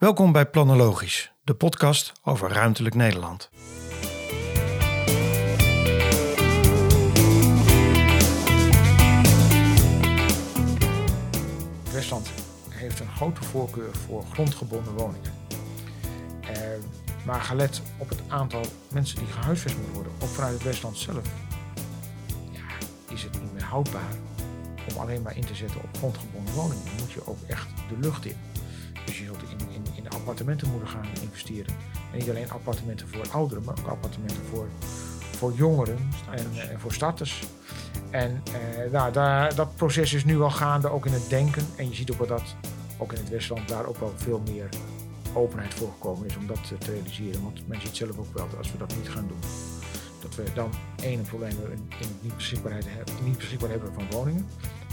Welkom bij Planologisch, de podcast over ruimtelijk Nederland. Westland heeft een grote voorkeur voor grondgebonden woningen. Eh, maar gelet op het aantal mensen die gehuisvest moeten worden, ook vanuit het Westland zelf, ja, is het niet meer houdbaar om alleen maar in te zetten op grondgebonden woningen. Dan moet je ook echt de lucht in. Dus je zult in, in, appartementen moeten gaan investeren. En niet alleen appartementen voor ouderen, maar ook appartementen voor, voor jongeren en, en voor starters. En eh, nou, daar, dat proces is nu al gaande, ook in het denken. En je ziet ook wel dat, ook in het Westland, daar ook wel veel meer openheid voor gekomen is om dat eh, te realiseren. Want men ziet zelf ook wel dat als we dat niet gaan doen, dat we dan één een probleem in, in het niet, beschikbaarheid, hebben- niet beschikbaar hebben van woningen.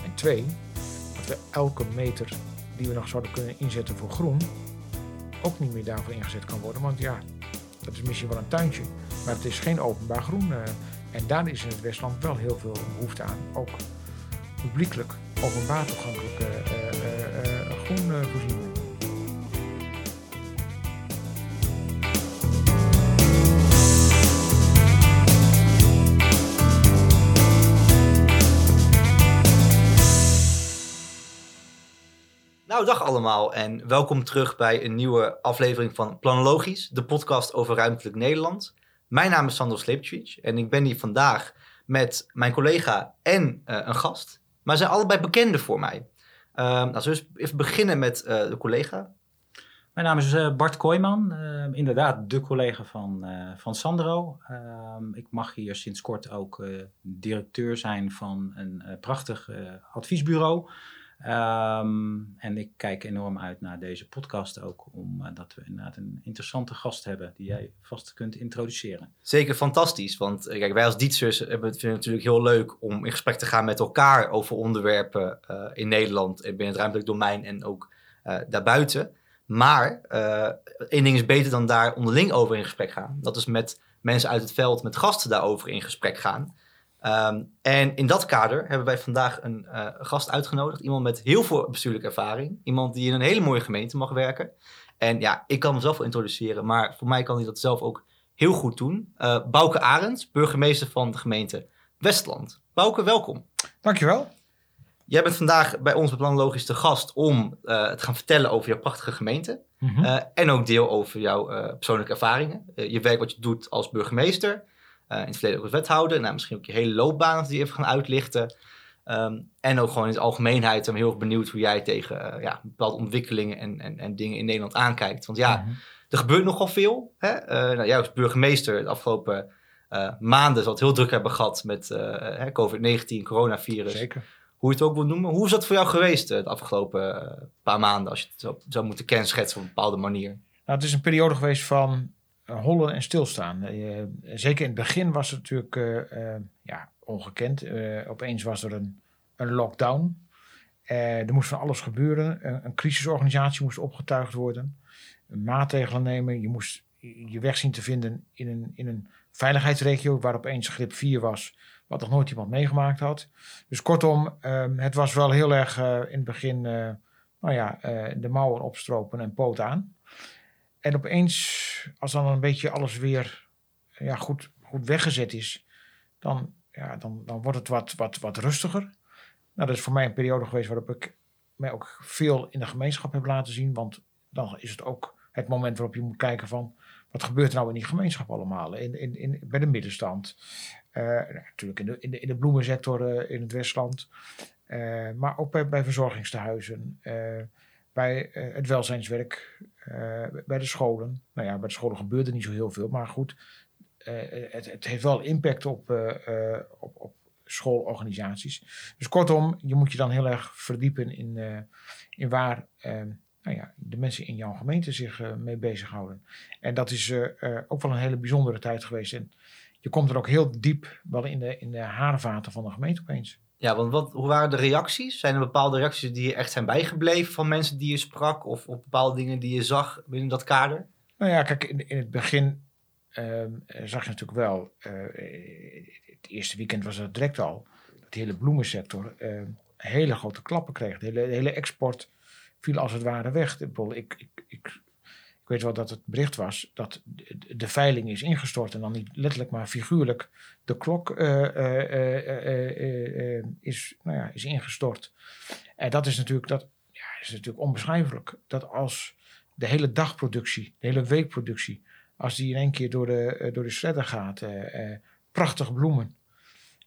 En twee, dat we elke meter die we nog zouden kunnen inzetten voor groen, ook niet meer daarvoor ingezet kan worden. Want ja, dat is misschien wel een tuintje, maar het is geen openbaar groen. eh, en daar is in het Westland wel heel veel behoefte aan. Ook publiekelijk, openbaar toegankelijke eh, eh, Nou, dag allemaal en welkom terug bij een nieuwe aflevering van Planologisch, de podcast over ruimtelijk Nederland. Mijn naam is Sandro Slepčević en ik ben hier vandaag met mijn collega en eh, een gast. Maar ze zijn allebei bekenden voor mij. Ehm nou, zullen we even beginnen met eh, de collega. Mijn naam is eh, Bart Kooijman, eh, inderdaad de collega van, van Sandro. Ehm, ik mag hier sinds kort ook directeur zijn van een prachtig adviesbureau. Ehm, en ik kijk enorm uit naar deze podcast ook, omdat we inderdaad een interessante gast hebben die jij vast kunt introduceren. Zeker fantastisch, want eh, kijk, wij als Dietsers hebben vinden het natuurlijk heel leuk om in gesprek te gaan met elkaar over onderwerpen eh, in Nederland en binnen het ruimtelijk domein en ook eh, daarbuiten. Maar eh, één ding is beter dan daar onderling over in gesprek gaan. Dat is met mensen uit het veld, met gasten daarover in gesprek gaan. Ehm, en in dat kader hebben wij vandaag een eh, gast uitgenodigd. Iemand met heel veel bestuurlijke ervaring. Iemand die in een hele mooie gemeente mag werken. En ja, ik kan mezelf wel introduceren, maar voor mij kan hij dat zelf ook heel goed doen. Eh Bouke Arends, burgemeester van de gemeente Westland. Bouke, welkom. Dankjewel. Jij bent vandaag bij ons bij Planlogisch te gast om eh, te gaan vertellen over jouw prachtige gemeente. Mhm. En ook deel over jouw persoonlijke ervaringen. Je werk wat je doet als burgemeester. Eh, in het verleden ook als wethouder. Nou, misschien ook je hele loopbaan als die even gaan uitlichten. Ehm, en ook gewoon in de algemeenheid. Ik ben heel erg benieuwd hoe jij tegen eh, ja, bepaalde ontwikkelingen en, en, en dingen in Nederland aankijkt. Want ja, Mhm. er gebeurt nogal veel. Hè? Eh, nou, jij als burgemeester de afgelopen maanden zal het heel druk hebben gehad met eh, hè, COVID-19, coronavirus. Zeker. Hoe je het ook wil noemen. Hoe is dat voor jou geweest de afgelopen paar maanden, als je het zou, zou moeten kenschetsen op een bepaalde manier? Nou, het is een periode geweest van hollen en stilstaan. Eh, zeker in het begin was het natuurlijk eh, eh, ja, ongekend. Eh, opeens was er een, een lockdown. Eh, er moest van alles gebeuren. Een, crisisorganisatie moest opgetuigd worden. Maatregelen nemen. Je moest je weg zien te vinden in een, in een veiligheidsregio waar opeens grip 4 was. Wat nog nooit iemand meegemaakt had. Dus kortom, ehm, het was wel heel erg eh, in het begin eh, nou ja, eh, de mouwen opstropen en poot aan. En opeens, als dan een beetje alles weer ja, goed, goed weggezet is, dan, ja, dan, dan wordt het wat, wat, wat rustiger. Nou, dat is voor mij een periode geweest waarop ik mij ook veel in de gemeenschap heb laten zien. Want dan is het ook het moment waarop je moet kijken van... wat gebeurt er nou in die gemeenschap allemaal? In, in, in, bij de middenstand. Eh, natuurlijk in de, in, de, in de bloemensector eh, in het Westland. Eh, maar ook bij, bij verzorgingstehuizen. Bij eh, het welzijnswerk. eh, bij de scholen. Nou ja, bij de scholen gebeurde niet zo heel veel. Maar goed, eh, het, het heeft wel impact op, op, op schoolorganisaties. Dus kortom, je moet je dan heel erg verdiepen in, in waar eh, nou ja, de mensen in jouw gemeente zich mee bezighouden. En dat is ook wel een hele bijzondere tijd geweest. En je komt er ook heel diep wel in de, in de haarvaten van de gemeente opeens. Ja, want wat, hoe waren de reacties? Zijn er bepaalde reacties die je echt zijn bijgebleven van mensen die je sprak? Of op bepaalde dingen die je zag binnen dat kader? Nou ja, kijk, in, in het begin ehm, zag je natuurlijk wel, eh, het eerste weekend was het direct al, dat de hele bloemensector eh, hele grote klappen kreeg. De hele, hele export viel als het ware weg. Ik, ik, ik, ik weet wel dat het bericht was dat de, veiling is ingestort. En dan niet letterlijk, maar figuurlijk. De klok eh, eh, eh, is, nou ja, is ingestort. En dat is natuurlijk, dat, ja, is natuurlijk onbeschrijfelijk. Dat als de hele dagproductie, de hele weekproductie, als die in één keer door de, door de shredder gaat. prachtige bloemen.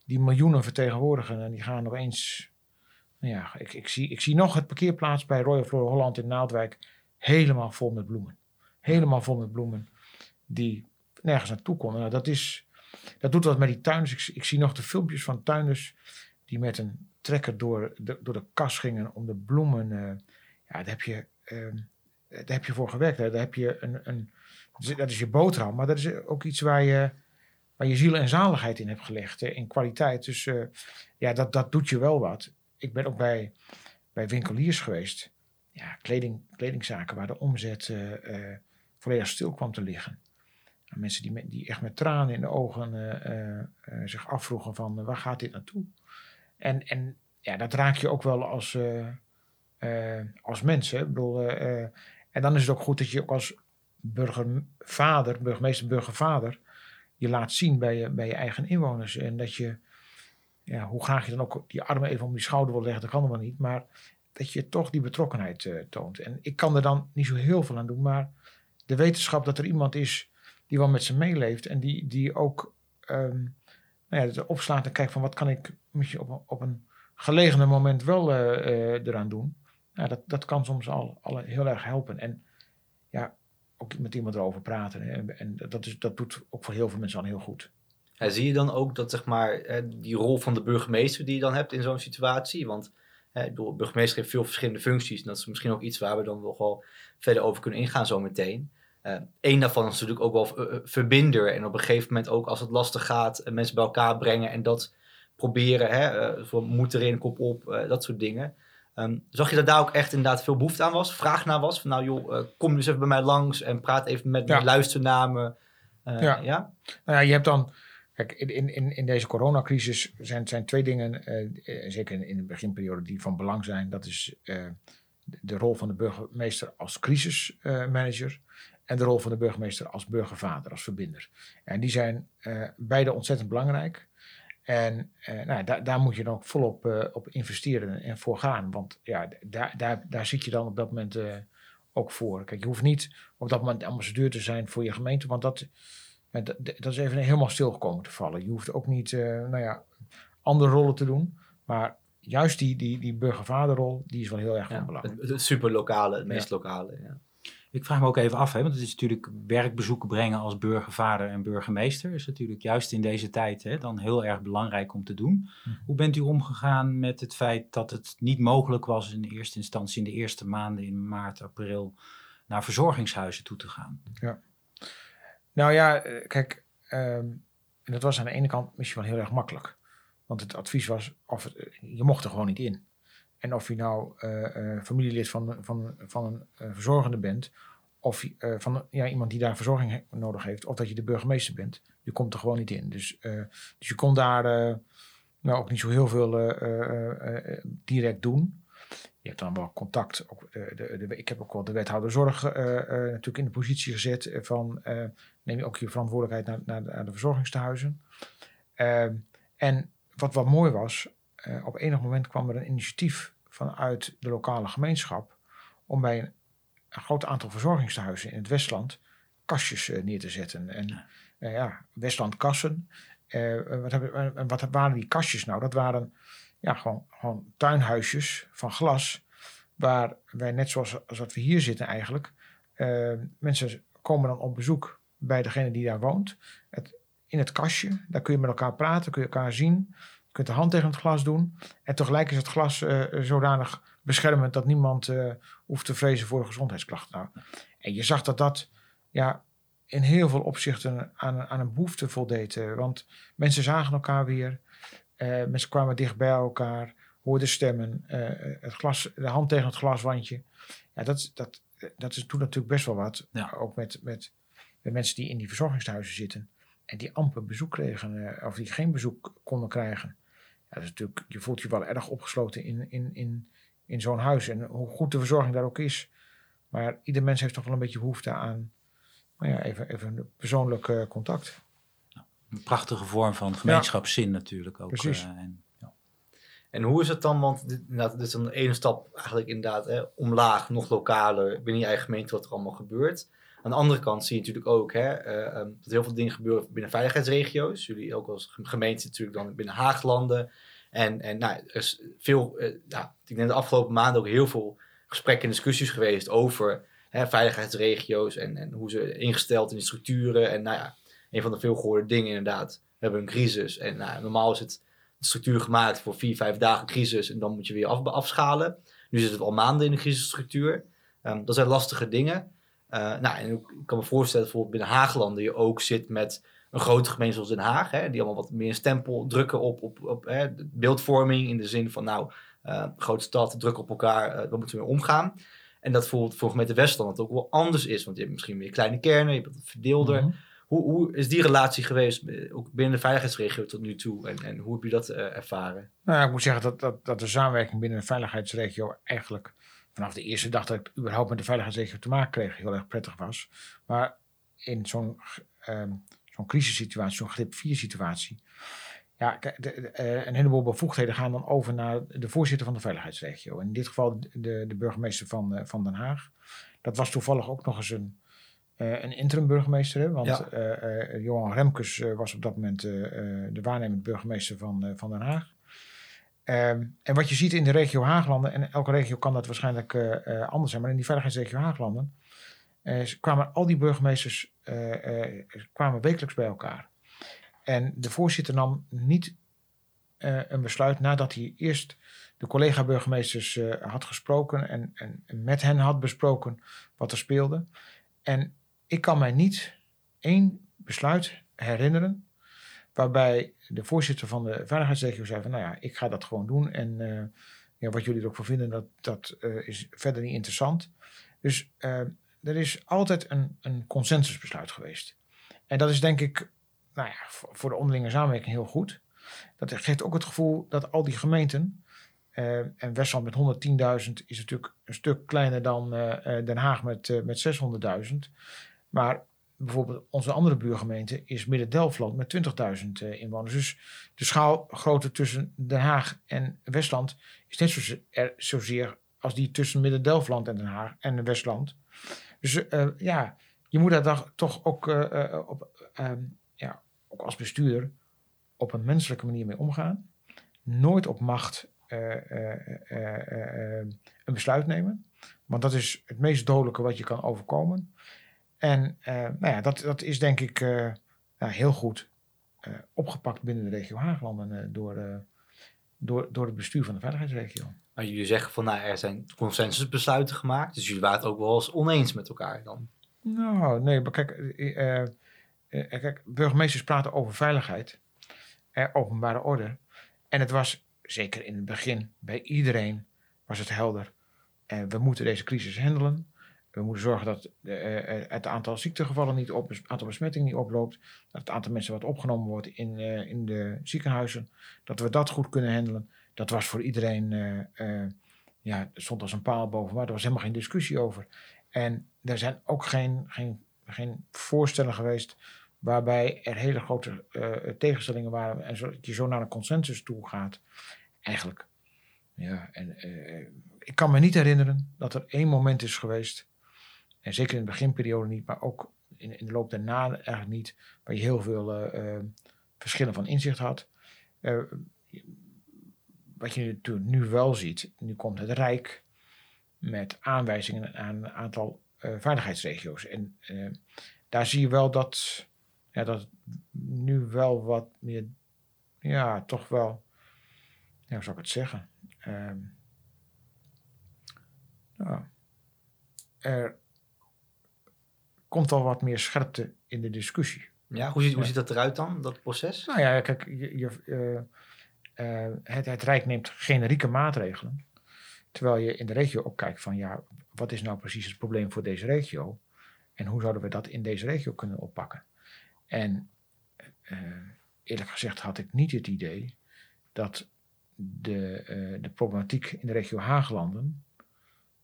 Die miljoenen vertegenwoordigen. En die gaan opeens. Nou ja, ik, ik, zie, ik zie nog het parkeerplaats bij Royal Flora Holland in Naaldwijk. Helemaal vol met bloemen. Helemaal vol met bloemen. Die nergens naartoe konden. Nou, dat, is, dat doet wat met die tuinders. Ik, ik zie nog de filmpjes van tuinders. Die met een trekker door de, door de kas gingen om de bloemen. eh, ja, daar heb je. ehm, daar heb je voor gewerkt. Daar heb je een, een, dat is je boterham, maar dat is ook iets waar je, waar je ziel en zaligheid in hebt gelegd, hè, in kwaliteit. Dus eh, ja, dat, dat doet je wel wat. Ik ben ook bij, bij winkeliers geweest, ja, kleding, kledingzaken waar de omzet eh, volledig stil kwam te liggen. En mensen die, die echt met tranen in de ogen eh, eh, eh, zich afvroegen van waar gaat dit naartoe? En, en ja, dat raak je ook wel als, als mens. Hè? Ik bedoel, eh, en dan is het ook goed dat je ook als burgervader, burgemeester, burgervader, je laat zien bij je, bij je eigen inwoners. En dat je, ja, hoe graag je dan ook die armen even om die schouder wil leggen, dat kan helemaal niet. Maar dat je toch die betrokkenheid toont. En ik kan er dan niet zo heel veel aan doen, maar de wetenschap dat er iemand is die wel met ze meeleeft en die, die ook ehm, nou ja, opslaat en kijkt van wat kan ik misschien op, een- op een gelegener moment wel eh, eraan doen. Dat, dat kan soms al, al heel erg helpen. En ja, ook met iemand erover praten. Hè. En, en dat, is, dat doet ook voor heel veel mensen al heel goed. Ja, zie je dan ook dat zeg maar, eh, die rol van de burgemeester die je dan hebt in zo'n situatie? Want de burgemeester heeft veel verschillende functies. En dat is misschien ook iets waar we dan nog wel verder over kunnen ingaan zometeen. Eh Eén daarvan is natuurlijk ook wel eh, eh, verbinder. En op een gegeven moment ook als het lastig gaat, eh, mensen bij elkaar brengen en dat proberen. Hè, eh, voor moed erin, kop op, eh, dat soort dingen. Ehm, zag je dat daar ook echt inderdaad veel behoefte aan was? Vraag naar was? Van nou joh, eh, kom dus even bij mij langs en praat even met me, Ja. luister naar me. Eh, Ja. ja? Nou ja, je hebt dan. Kijk, in, in, in deze coronacrisis zijn, zijn twee dingen, eh, eh, zeker in, de beginperiode, die van belang zijn. Dat is eh, de, de rol van de burgemeester als crisismanager en de rol van de burgemeester als burgervader, als verbinder. En die zijn eh, beide ontzettend belangrijk. En eh, nou, daar, daar moet je dan ook volop eh, op investeren en voor gaan. Want ja, daar, daar, daar zit je dan op dat moment ook voor. Kijk, je hoeft niet op dat moment ambassadeur te zijn voor je gemeente, want dat, dat, dat is even helemaal stilgekomen te vallen. Je hoeft ook niet, nou ja, andere rollen te doen. Maar juist die, die, die burgervaderrol, die is wel heel erg van Ja, belang. het, het super lokale, het meest lokale. Ja. Ik vraag me ook even af, hè, want het is natuurlijk werkbezoeken brengen als burgervader en burgemeester. Is natuurlijk juist in deze tijd hè, dan heel erg belangrijk om te doen. Hoe bent u omgegaan met het feit dat het niet mogelijk was in eerste instantie in de eerste maanden in maart, april naar verzorgingshuizen toe te gaan? Nou ja, eh, kijk, ehm, dat was aan de ene kant misschien wel heel erg makkelijk. Want het advies was, of eh, je mocht er gewoon niet in. En of je nou eh, eh, familielid van, van, van een eh, verzorgende bent, of van ja, iemand die daar verzorging nodig heeft, of dat je de burgemeester bent, je komt er gewoon niet in. Dus, dus je kon daar nou ook niet zo heel veel direct doen. Je hebt dan wel contact. Ook de, ik heb ook wel de wethouder zorg natuurlijk in de positie gezet van neem je ook je verantwoordelijkheid naar, naar, de, verzorgingstehuizen. Ehm, en wat wat mooi was, op enig moment kwam er een initiatief vanuit de lokale gemeenschap om bij een, een groot aantal verzorgingstehuizen in het Westland kastjes eh, neer te zetten. En eh, ja, Westland kassen. Eh, wat, hebben, wat waren die kastjes nou? Dat waren ja, gewoon, gewoon tuinhuisjes van glas, waar wij net zoals als we hier zitten eigenlijk, mensen komen dan op bezoek bij degene die daar woont. Het, in het kastje, daar kun je met elkaar praten, kun je elkaar zien. Je kunt de hand tegen het glas doen. En tegelijk is het glas eh, zodanig beschermend dat niemand eh, hoeft te vrezen voor gezondheidsklachten. Nou, en je zag dat dat ja, in heel veel opzichten aan, aan een behoefte voldeed. eh, want mensen zagen elkaar weer. mensen kwamen dicht bij elkaar, hoorden stemmen. het glas, de hand tegen het glaswandje. Ja, dat, dat, dat is toen natuurlijk best wel wat. Ja. Ook met, met, met mensen die in die verzorgingshuizen zitten. En die amper bezoek kregen, of die geen bezoek konden krijgen. Ja, dat is natuurlijk, je voelt je wel erg opgesloten in, in, in, in zo'n huis. En hoe goed de verzorging daar ook is, Maar ieder mens heeft toch wel een beetje behoefte aan nou ja, even, even een persoonlijk eh, contact. Een prachtige vorm van gemeenschapszin natuurlijk ook. Precies. eh, en, ja. En hoe is het dan, want dit, inderdaad, dit is dan de ene stap eigenlijk inderdaad hè, omlaag, nog lokaler, binnen je eigen gemeente wat er allemaal gebeurt. Aan de andere kant zie je natuurlijk ook hè, ehm, dat heel veel dingen gebeuren binnen veiligheidsregio's. Jullie ook als gemeente natuurlijk dan binnen Haaglanden. En, en nou, er is veel, eh, ja, ik denk de afgelopen maanden ook heel veel gesprekken en discussies geweest over hè, veiligheidsregio's en, en hoe ze ingesteld in de structuren. En nou ja, een van de veel gehoorde dingen inderdaad, we hebben een crisis. En nou, normaal is het een structuur gemaakt voor vier, vijf dagen crisis en dan moet je weer af, afschalen. Nu zit het al maanden in de crisisstructuur. Ehm, dat zijn lastige dingen. Eh, nou, en ik kan me voorstellen dat bijvoorbeeld binnen Haaglanden je ook zit met een grote gemeente zoals Den Haag, hè, die allemaal wat meer een stempel drukken op, op, op hè, beeldvorming in de zin van, nou, eh, grote stad, druk op elkaar, uh, we moeten weer omgaan. En dat bijvoorbeeld voor gemeente Westland het ook wel anders is, want je hebt misschien meer kleine kernen, je hebt het verdeelder. Mhm. hoe, hoe is die relatie geweest, ook binnen de veiligheidsregio tot nu toe? En, en hoe heb je dat ervaren? Nou, ik moet zeggen dat, dat, dat de samenwerking binnen de veiligheidsregio eigenlijk vanaf de eerste dag dat ik überhaupt met de veiligheidsregio te maken kreeg, heel erg prettig was. Maar in zo'n ehm, zo'n crisissituatie, zo'n grip 4 situatie, ja, de- de, eh, een heleboel bevoegdheden gaan dan over naar de voorzitter van de veiligheidsregio. In dit geval de, de burgemeester van, eh, van Den Haag. Dat was toevallig ook nog eens een, eh, een interim burgemeester. Hè? Want Ja. Johan Remkes was op dat moment de waarnemend burgemeester van, van Den Haag. Ehm, en wat je ziet in de regio Haaglanden, en elke regio kan dat waarschijnlijk eh, eh, anders zijn, maar in die veiligheidsregio Haaglanden eh, kwamen al die burgemeesters kwamen wekelijks bij elkaar. En de voorzitter nam niet een besluit nadat hij eerst de collega-burgemeesters had gesproken en, en, en met hen had besproken wat er speelde. En ik kan mij niet één besluit herinneren waarbij de voorzitter van de veiligheidsregio zei van nou ja, ik ga dat gewoon doen en eh, ja, wat jullie er ook voor vinden, dat, dat eh, is verder niet interessant. Dus eh, er is altijd een, een consensusbesluit geweest. En dat is denk ik nou ja, voor de onderlinge samenwerking heel goed. Dat geeft ook het gevoel dat al die gemeenten, en Westland met 110.000 is natuurlijk een stuk kleiner dan Den Haag met, met 600.000. Maar bijvoorbeeld onze andere buurgemeente is Midden-Delfland met 20.000 eh, inwoners. Dus de schaalgrootte tussen Den Haag en Westland is net zo, er, zozeer als die tussen Midden-Delfland en Den Haag en Westland. Dus eh, ja, je moet daar toch- ook, eh, op, ehm, ja, ook als bestuurder op een menselijke manier mee omgaan. Nooit op macht een besluit nemen. Want dat is het meest dodelijke wat je kan overkomen. En eh, nou ja, dat, dat is denk ik eh, nou, heel goed eh, opgepakt binnen de regio Haaglanden door, door, door het bestuur van de veiligheidsregio. Maar jullie zeggen van, nou, er zijn consensusbesluiten gemaakt, dus jullie waren het ook wel eens oneens met elkaar dan. Nou, nee, maar kijk, eh, eh, eh, kijk burgemeesters praten over veiligheid, eh, openbare orde. En het was, zeker in het begin, bij iedereen was het helder. We moeten deze crisis handelen. We moeten zorgen dat eh, eh, het aantal ziektegevallen niet op, het aantal besmettingen niet oploopt. Dat het aantal mensen wat opgenomen wordt in, eh, in de ziekenhuizen, dat we dat goed kunnen handelen. Dat was voor iedereen, eh, eh, ja, stond als een paal boven, maar er was helemaal geen discussie over. En er zijn ook geen, geen, geen voorstellen geweest waarbij er hele grote eh, tegenstellingen waren en zo, dat je zo naar een consensus toe gaat. Eigenlijk. Ja, en eh, ik kan me niet herinneren dat er één moment is geweest, en zeker in de beginperiode niet, maar ook in, in de loop daarna eigenlijk niet, waar je heel veel eh, eh, verschillen van inzicht had. Eh, wat je nu wel ziet, nu komt het Rijk met aanwijzingen aan een aantal eh, veiligheidsregio's. En daar zie je wel dat, ja, dat nu wel wat meer, ja, toch wel, hoe zou ik het zeggen? Ja, er komt al wat meer scherpte in de discussie. Ja, hoe ziet, hoe ziet dat eruit dan, dat proces? Nou ja, kijk, je, je, eh, eh, het, het Rijk neemt generieke maatregelen. Terwijl je in de regio ook kijkt van ja, wat is nou precies het probleem voor deze regio? En hoe zouden we dat in deze regio kunnen oppakken? En eh, eerlijk gezegd had ik niet het idee dat de, de problematiek in de regio Haaglanden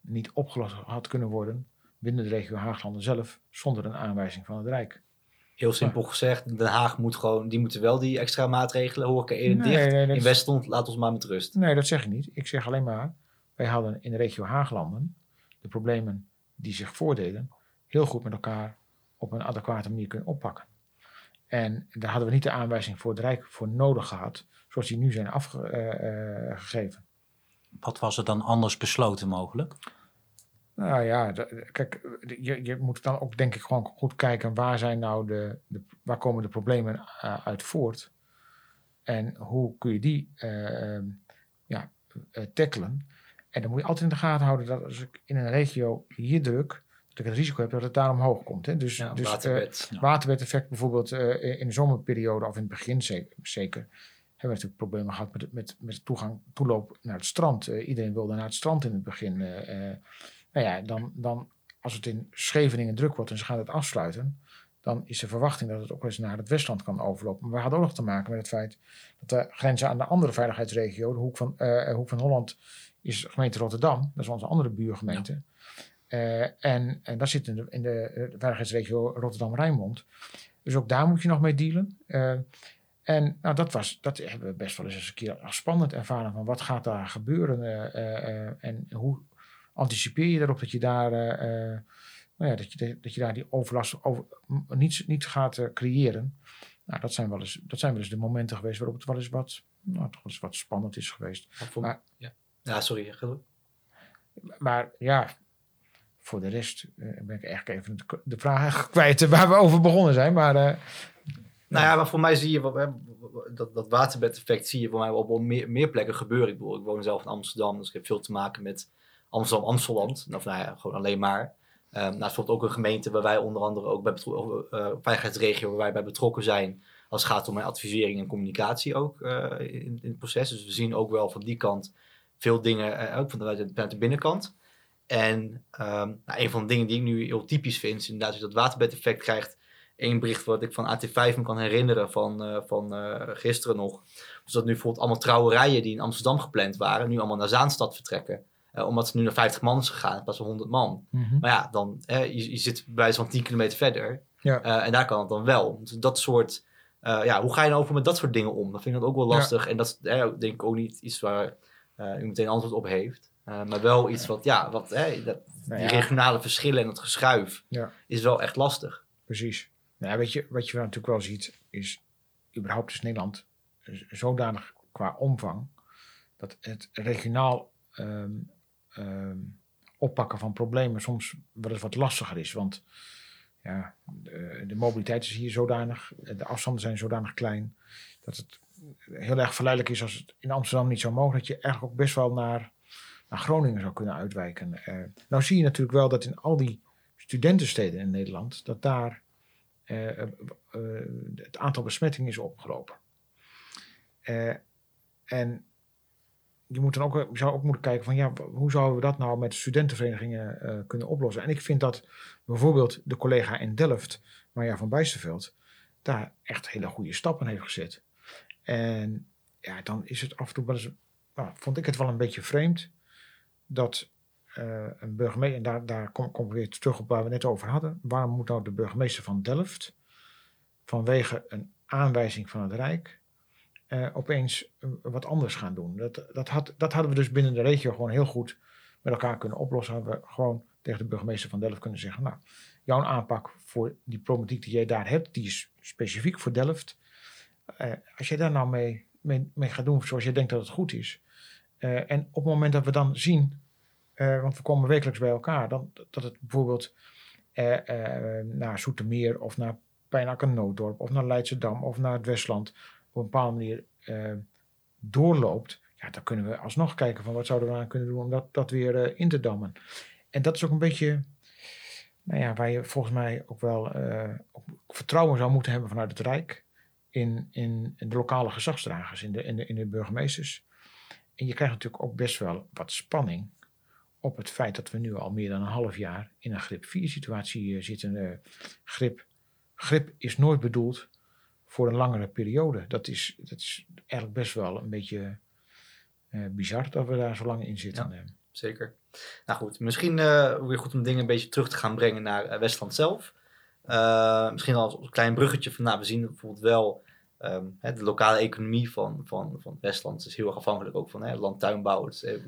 niet opgelost had kunnen worden binnen de regio Haaglanden zelf zonder een aanwijzing van het Rijk. Heel simpel gezegd, Den Haag moet gewoon, die moeten wel die extra maatregelen, eerder Nee, dicht. nee, dat in Westland, laat ons maar met rust. Nee, dat zeg ik niet. Ik zeg alleen maar, wij hadden in de regio Haaglanden de problemen die zich voordeden heel goed met elkaar op een adequate manier kunnen oppakken. En daar hadden we niet de aanwijzing voor het Rijk voor nodig gehad, zoals die nu zijn afgegeven. Wat was er dan anders besloten mogelijk? Nou ja, kijk, je, je moet dan ook denk ik gewoon goed kijken waar zijn nou de, de waar komen de problemen eh, uit voort en hoe kun je die eh, ehm, ja, eh, tackelen. En dan moet je altijd in de gaten houden dat als ik in een regio hier druk, dat ik het risico heb dat het daar omhoog komt. Hè. Dus, Ja, dus waterbedeffect bijvoorbeeld in de zomerperiode of in het begin zeker, zeker hebben we natuurlijk problemen gehad met, met, met toegang, toeloop naar het strand. Iedereen wilde naar het strand in het begin. Eh, eh. nou ja, dan, dan als het in Scheveningen druk wordt en ze gaan het afsluiten, dan is de verwachting dat het ook eens naar het Westland kan overlopen. Maar we hadden ook nog te maken met het feit dat de grenzen aan de andere veiligheidsregio, de Hoek van, eh, Hoek van Holland, is de gemeente Rotterdam. Dat is onze andere buurgemeente. Eh, en, en daar zit in de, in de eh, veiligheidsregio Rotterdam-Rijnmond. Dus ook daar moet je nog mee dealen. Eh, en nou, dat, was, dat hebben we best wel eens een keer als spannend ervaren. Van wat gaat daar gebeuren? eh, eh, eh, en hoe anticipeer je daarop dat je daar, eh, eh, nou ja, dat je, dat je daar die overlast over, niet, niet gaat eh, creëren? Nou, dat zijn, wel eens, dat zijn wel eens de momenten geweest waarop het wel eens wat, nou, toch wel eens wat spannend is geweest. Maar voor- Maar- ja. ja, sorry. Maar ja, voor de rest ben ik eigenlijk even de, vraag kwijt waar we over begonnen zijn. Maar Nou ja, maar voor mij zie je wat- hè, dat, dat waterbed-effect zie je voor mij op wel meer, meer plekken gebeuren. Ik, bedoel, ik woon zelf in Amsterdam, dus ik heb veel te maken met Amsterdam-Amsteland. Of nou ja, gewoon alleen maar. Ehm nou, het ook een gemeente waar wij onder andere ook bij eh, veiligheidsregio waar wij bij betrokken zijn. Als het gaat om advisering en communicatie ook eh, in, in het proces. Dus we zien ook wel van die kant veel dingen, eh, ook vanuit de, binnenkant. En ehm, nou, een van de dingen die ik nu heel typisch vind, is inderdaad dat waterbed-effect krijgt. Eén bericht wat ik van AT5 me kan herinneren van, van gisteren nog. Dus dat nu bijvoorbeeld allemaal trouwerijen die in Amsterdam gepland waren, nu allemaal naar Zaanstad vertrekken. Eh, omdat ze nu naar 50 man is gegaan van 100 man. Maar ja, dan, je, je zit bij zo'n 10 kilometer verder. Ja. Eh, en daar kan het dan wel. Dus dat soort, eh, ja, hoe ga je nou over met dat soort dingen om? Dat vind ik dat ook wel Ja. lastig. En dat is eh, denk ik ook niet iets waar eh, u meteen antwoord op heeft. Maar wel iets wat, ja, wat, dat, Nou die ja. regionale verschillen en het geschuif Ja. is wel echt lastig. Precies. Nou, weet je, wat je natuurlijk wel ziet, is überhaupt is Nederland zodanig qua omvang dat het regionaal ehm, ehm, oppakken van problemen soms wel wat lastiger is. Want ja, de, mobiliteit is hier zodanig, de afstanden zijn zodanig klein, dat het heel erg verleidelijk is als het in Amsterdam niet zou mogen, dat je eigenlijk ook best wel naar, naar Groningen zou kunnen uitwijken. Eh, nou zie je natuurlijk wel dat in al die studentensteden in Nederland, dat daar eh, eh, het aantal besmettingen is opgelopen. En je, moet dan ook, zou ook moeten kijken van ja, hoe zouden we dat nou met studentenverenigingen eh, kunnen oplossen. En ik vind dat bijvoorbeeld de collega in Delft, Marja van Bijsterveld, daar echt hele goede stappen heeft gezet. En ja, dan is het af en toe wel eens, nou, vond ik het wel een beetje vreemd dat eh, een burgemeester, en daar, daar kom, kom ik weer terug op waar we net over hadden. Waarom moet nou de burgemeester van Delft vanwege een aanwijzing van het Rijk eh, opeens eh, wat anders gaan doen? Dat, dat, had, dat hadden we dus binnen de regio gewoon heel goed met elkaar kunnen oplossen. Hadden we gewoon tegen de burgemeester van Delft kunnen zeggen: Nou, jouw aanpak voor die problematiek die jij daar hebt, die is specifiek voor Delft. Eh, als jij daar nou mee, mee, gaat doen zoals je denkt dat het goed is. en op het moment dat we dan zien want we komen wekelijks bij elkaar. Dan, dat het bijvoorbeeld naar Zoetermeer of naar Pijnakker Nooddorp of naar Leidschendam of naar het Westland op een bepaalde manier eh, doorloopt. Ja, dan kunnen we alsnog kijken van wat zouden we aan kunnen doen om dat, dat weer eh, in te dammen. En dat is ook een beetje, nou ja, waar je volgens mij ook wel eh, vertrouwen zou moeten hebben vanuit het Rijk in, in, de lokale gezagsdragers, in de, in, de, burgemeesters. En je krijgt natuurlijk ook best wel wat spanning op het feit dat we nu al meer dan een half jaar in een grip 4 situatie zitten. Grip, grip is nooit bedoeld voor een langere periode. Dat is, dat is eigenlijk best wel een beetje eh, bizar dat we daar zo lang in zitten. eh. zeker. Nou goed, misschien uh, weer goed om dingen een beetje terug te gaan brengen naar uh, Westland zelf. Uh, misschien als een klein bruggetje van, nou, we zien bijvoorbeeld wel um, hè, de lokale economie van, van, van Westland is heel erg afhankelijk ook van hè, landtuinbouw. Het is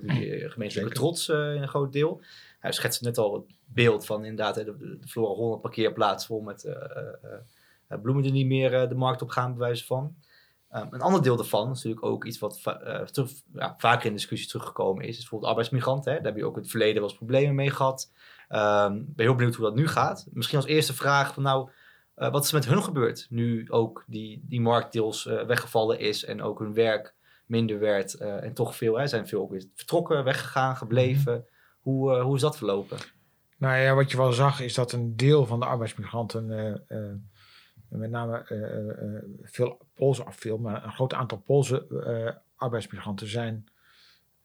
gemeentelijke trots in een groot deel. Hij schetste net al het beeld van inderdaad de, de, de Flora Holland parkeerplaats vol met bloemen die niet meer de markt op gaan, bewijzen van. Um, een ander deel daarvan, is natuurlijk ook iets wat uh, terug, ja, vaker in discussie teruggekomen is, is bijvoorbeeld arbeidsmigranten. Hè? Daar heb je ook in het verleden wel eens problemen mee gehad. Um, ben heel benieuwd hoe dat nu gaat. Misschien als eerste vraag van nou, uh, wat is er met hun gebeurd? Nu ook die, die markt deels uh, weggevallen is en ook hun werk minder werd en toch veel, hè, zijn veel ook weer vertrokken, weggegaan, gebleven. -hmm. hoe, hoe is dat verlopen? Nou ja, wat je wel zag is dat een deel van de arbeidsmigranten met name uh, veel Poolse, of veel, maar een groot aantal Poolse arbeidsmigranten zijn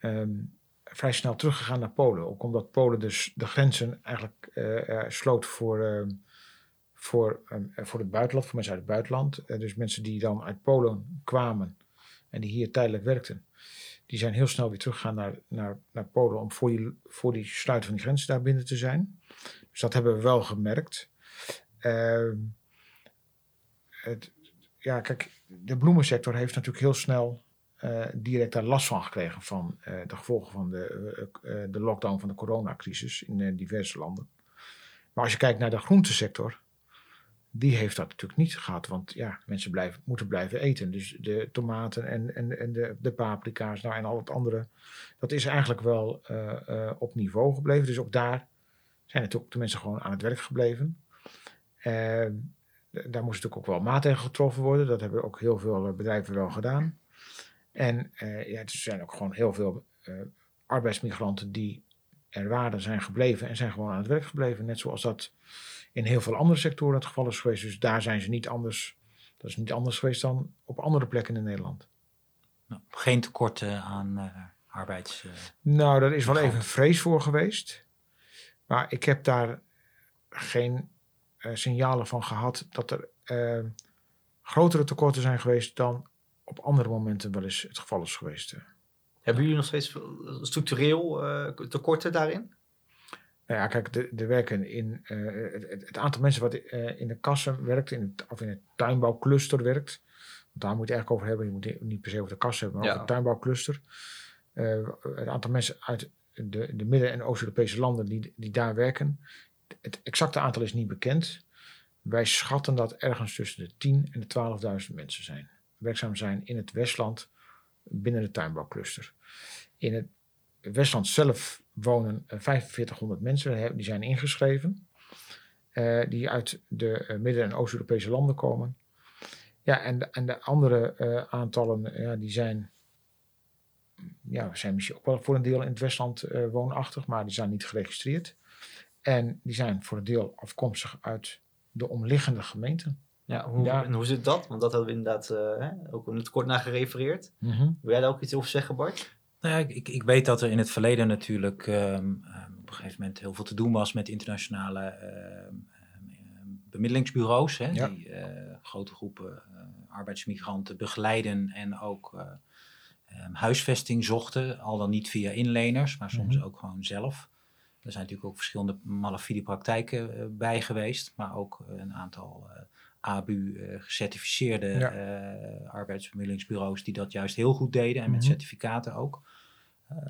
um, vrij snel teruggegaan naar Polen. Ook omdat Polen dus de grenzen eigenlijk sloot voor, uh, voor, um, voor het buitenland, voor mensen uit het buitenland. dus mensen die dan uit Polen kwamen en die hier tijdelijk werkten, die zijn heel snel weer teruggegaan naar, naar, naar Polen om voor die, voor die sluiting van die grenzen daar binnen te zijn. Dus dat hebben we wel gemerkt. Ehm, ja, kijk, de bloemensector heeft natuurlijk heel snel uh, direct daar last van gekregen van uh, de gevolgen van de, uh, de lockdown van de coronacrisis in diverse landen. Maar als je kijkt naar de groentesector, die heeft dat natuurlijk niet gehad, want ja, mensen blijven, moeten blijven eten. Dus de tomaten en, en, en de, de paprika's nou, en al het andere, dat is eigenlijk wel op niveau gebleven. Dus ook daar zijn natuurlijk de mensen gewoon aan het werk gebleven. Daar moesten natuurlijk ook wel maatregelen getroffen worden. Dat hebben ook heel veel eh, bedrijven wel gedaan. En uh, ja, er zijn ook gewoon heel veel uh, arbeidsmigranten die er waren, zijn gebleven en zijn gewoon aan het werk gebleven. Net zoals dat in heel veel andere sectoren het geval is geweest. Dus daar zijn ze niet anders. Dat is niet anders geweest dan op andere plekken in Nederland. Nou, geen tekorten aan uh, arbeids. nou, daar is wel even vrees voor geweest. Maar ik heb daar geen signalen van gehad dat er uh, grotere tekorten zijn geweest dan op andere momenten wel eens het geval is geweest. eh. Hebben jullie nog steeds structureel tekorten daarin? Nou ja, kijk, er, er werken in het, het, aantal mensen wat in de kassen werkt, in het, of in het tuinbouwcluster werkt. Want daar moet je eigenlijk over hebben. Je moet niet per se over de kassen hebben, maar ja. over het tuinbouwcluster. het aantal mensen uit de, de Midden- en Oost-Europese landen die, die daar werken, het exacte aantal is niet bekend. Wij schatten dat ergens tussen de 10.000 en de 12.000 mensen zijn. Werkzaam zijn in het Westland binnen de tuinbouwcluster. In het Westland zelf wonen 4500 mensen, die zijn ingeschreven. Uh, die uit de uh, Midden- en Oost-Europese landen komen. Ja, en de, en de andere aantallen, ja, die zijn, ja, zijn misschien ook wel voor een deel in het Westland woonachtig, maar die zijn niet geregistreerd. En die zijn voor een deel afkomstig uit de omliggende gemeenten. Ja, hoe, ja. en hoe zit dat? Want dat hadden we inderdaad uh, hè, ook in het kort naar gerefereerd. Mm -hmm. Wil jij daar ook iets over zeggen, Bart? Nou ja, ik, ik weet dat er in het verleden natuurlijk um, op een gegeven moment heel veel te doen was met internationale uh, bemiddelingsbureaus. Hè, ja. Die uh, grote groepen arbeidsmigranten begeleiden en ook um, huisvesting zochten. Al dan niet via inleners, maar soms mm -hmm. ook gewoon zelf. Er zijn natuurlijk ook verschillende malafide praktijken uh, bij geweest, maar ook uh, een aantal uh, ABU gecertificeerde ja. arbeidsbemiddelingsbureaus die dat juist heel goed deden en mm -hmm. met certificaten ook.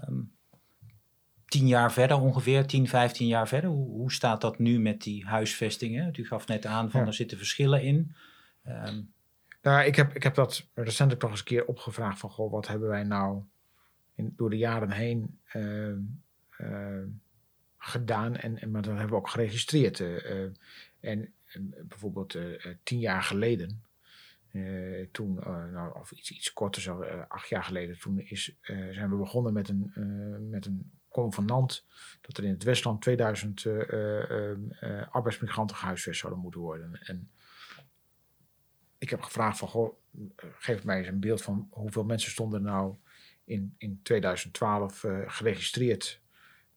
Um, tien jaar verder ongeveer, 10, 15 jaar verder, hoe, hoe staat dat nu met die huisvestingen? U gaf net aan van ja. er zitten verschillen in. Um, nou, ik heb, ik heb dat recentelijk nog eens een keer opgevraagd van, goh, wat hebben wij nou in, door de jaren heen gedaan, en, en, maar dat hebben we ook geregistreerd. Uh, uh, en bijvoorbeeld uh, tien jaar geleden, toen, nou, of iets, iets korter, zo, acht jaar geleden, toen is, zijn we begonnen met een, met een convenant dat er in het Westland 2000 arbeidsmigranten gehuisvest zouden moeten worden. En ik heb gevraagd van, goh, geef mij eens een beeld van hoeveel mensen stonden nou in, in 2012 geregistreerd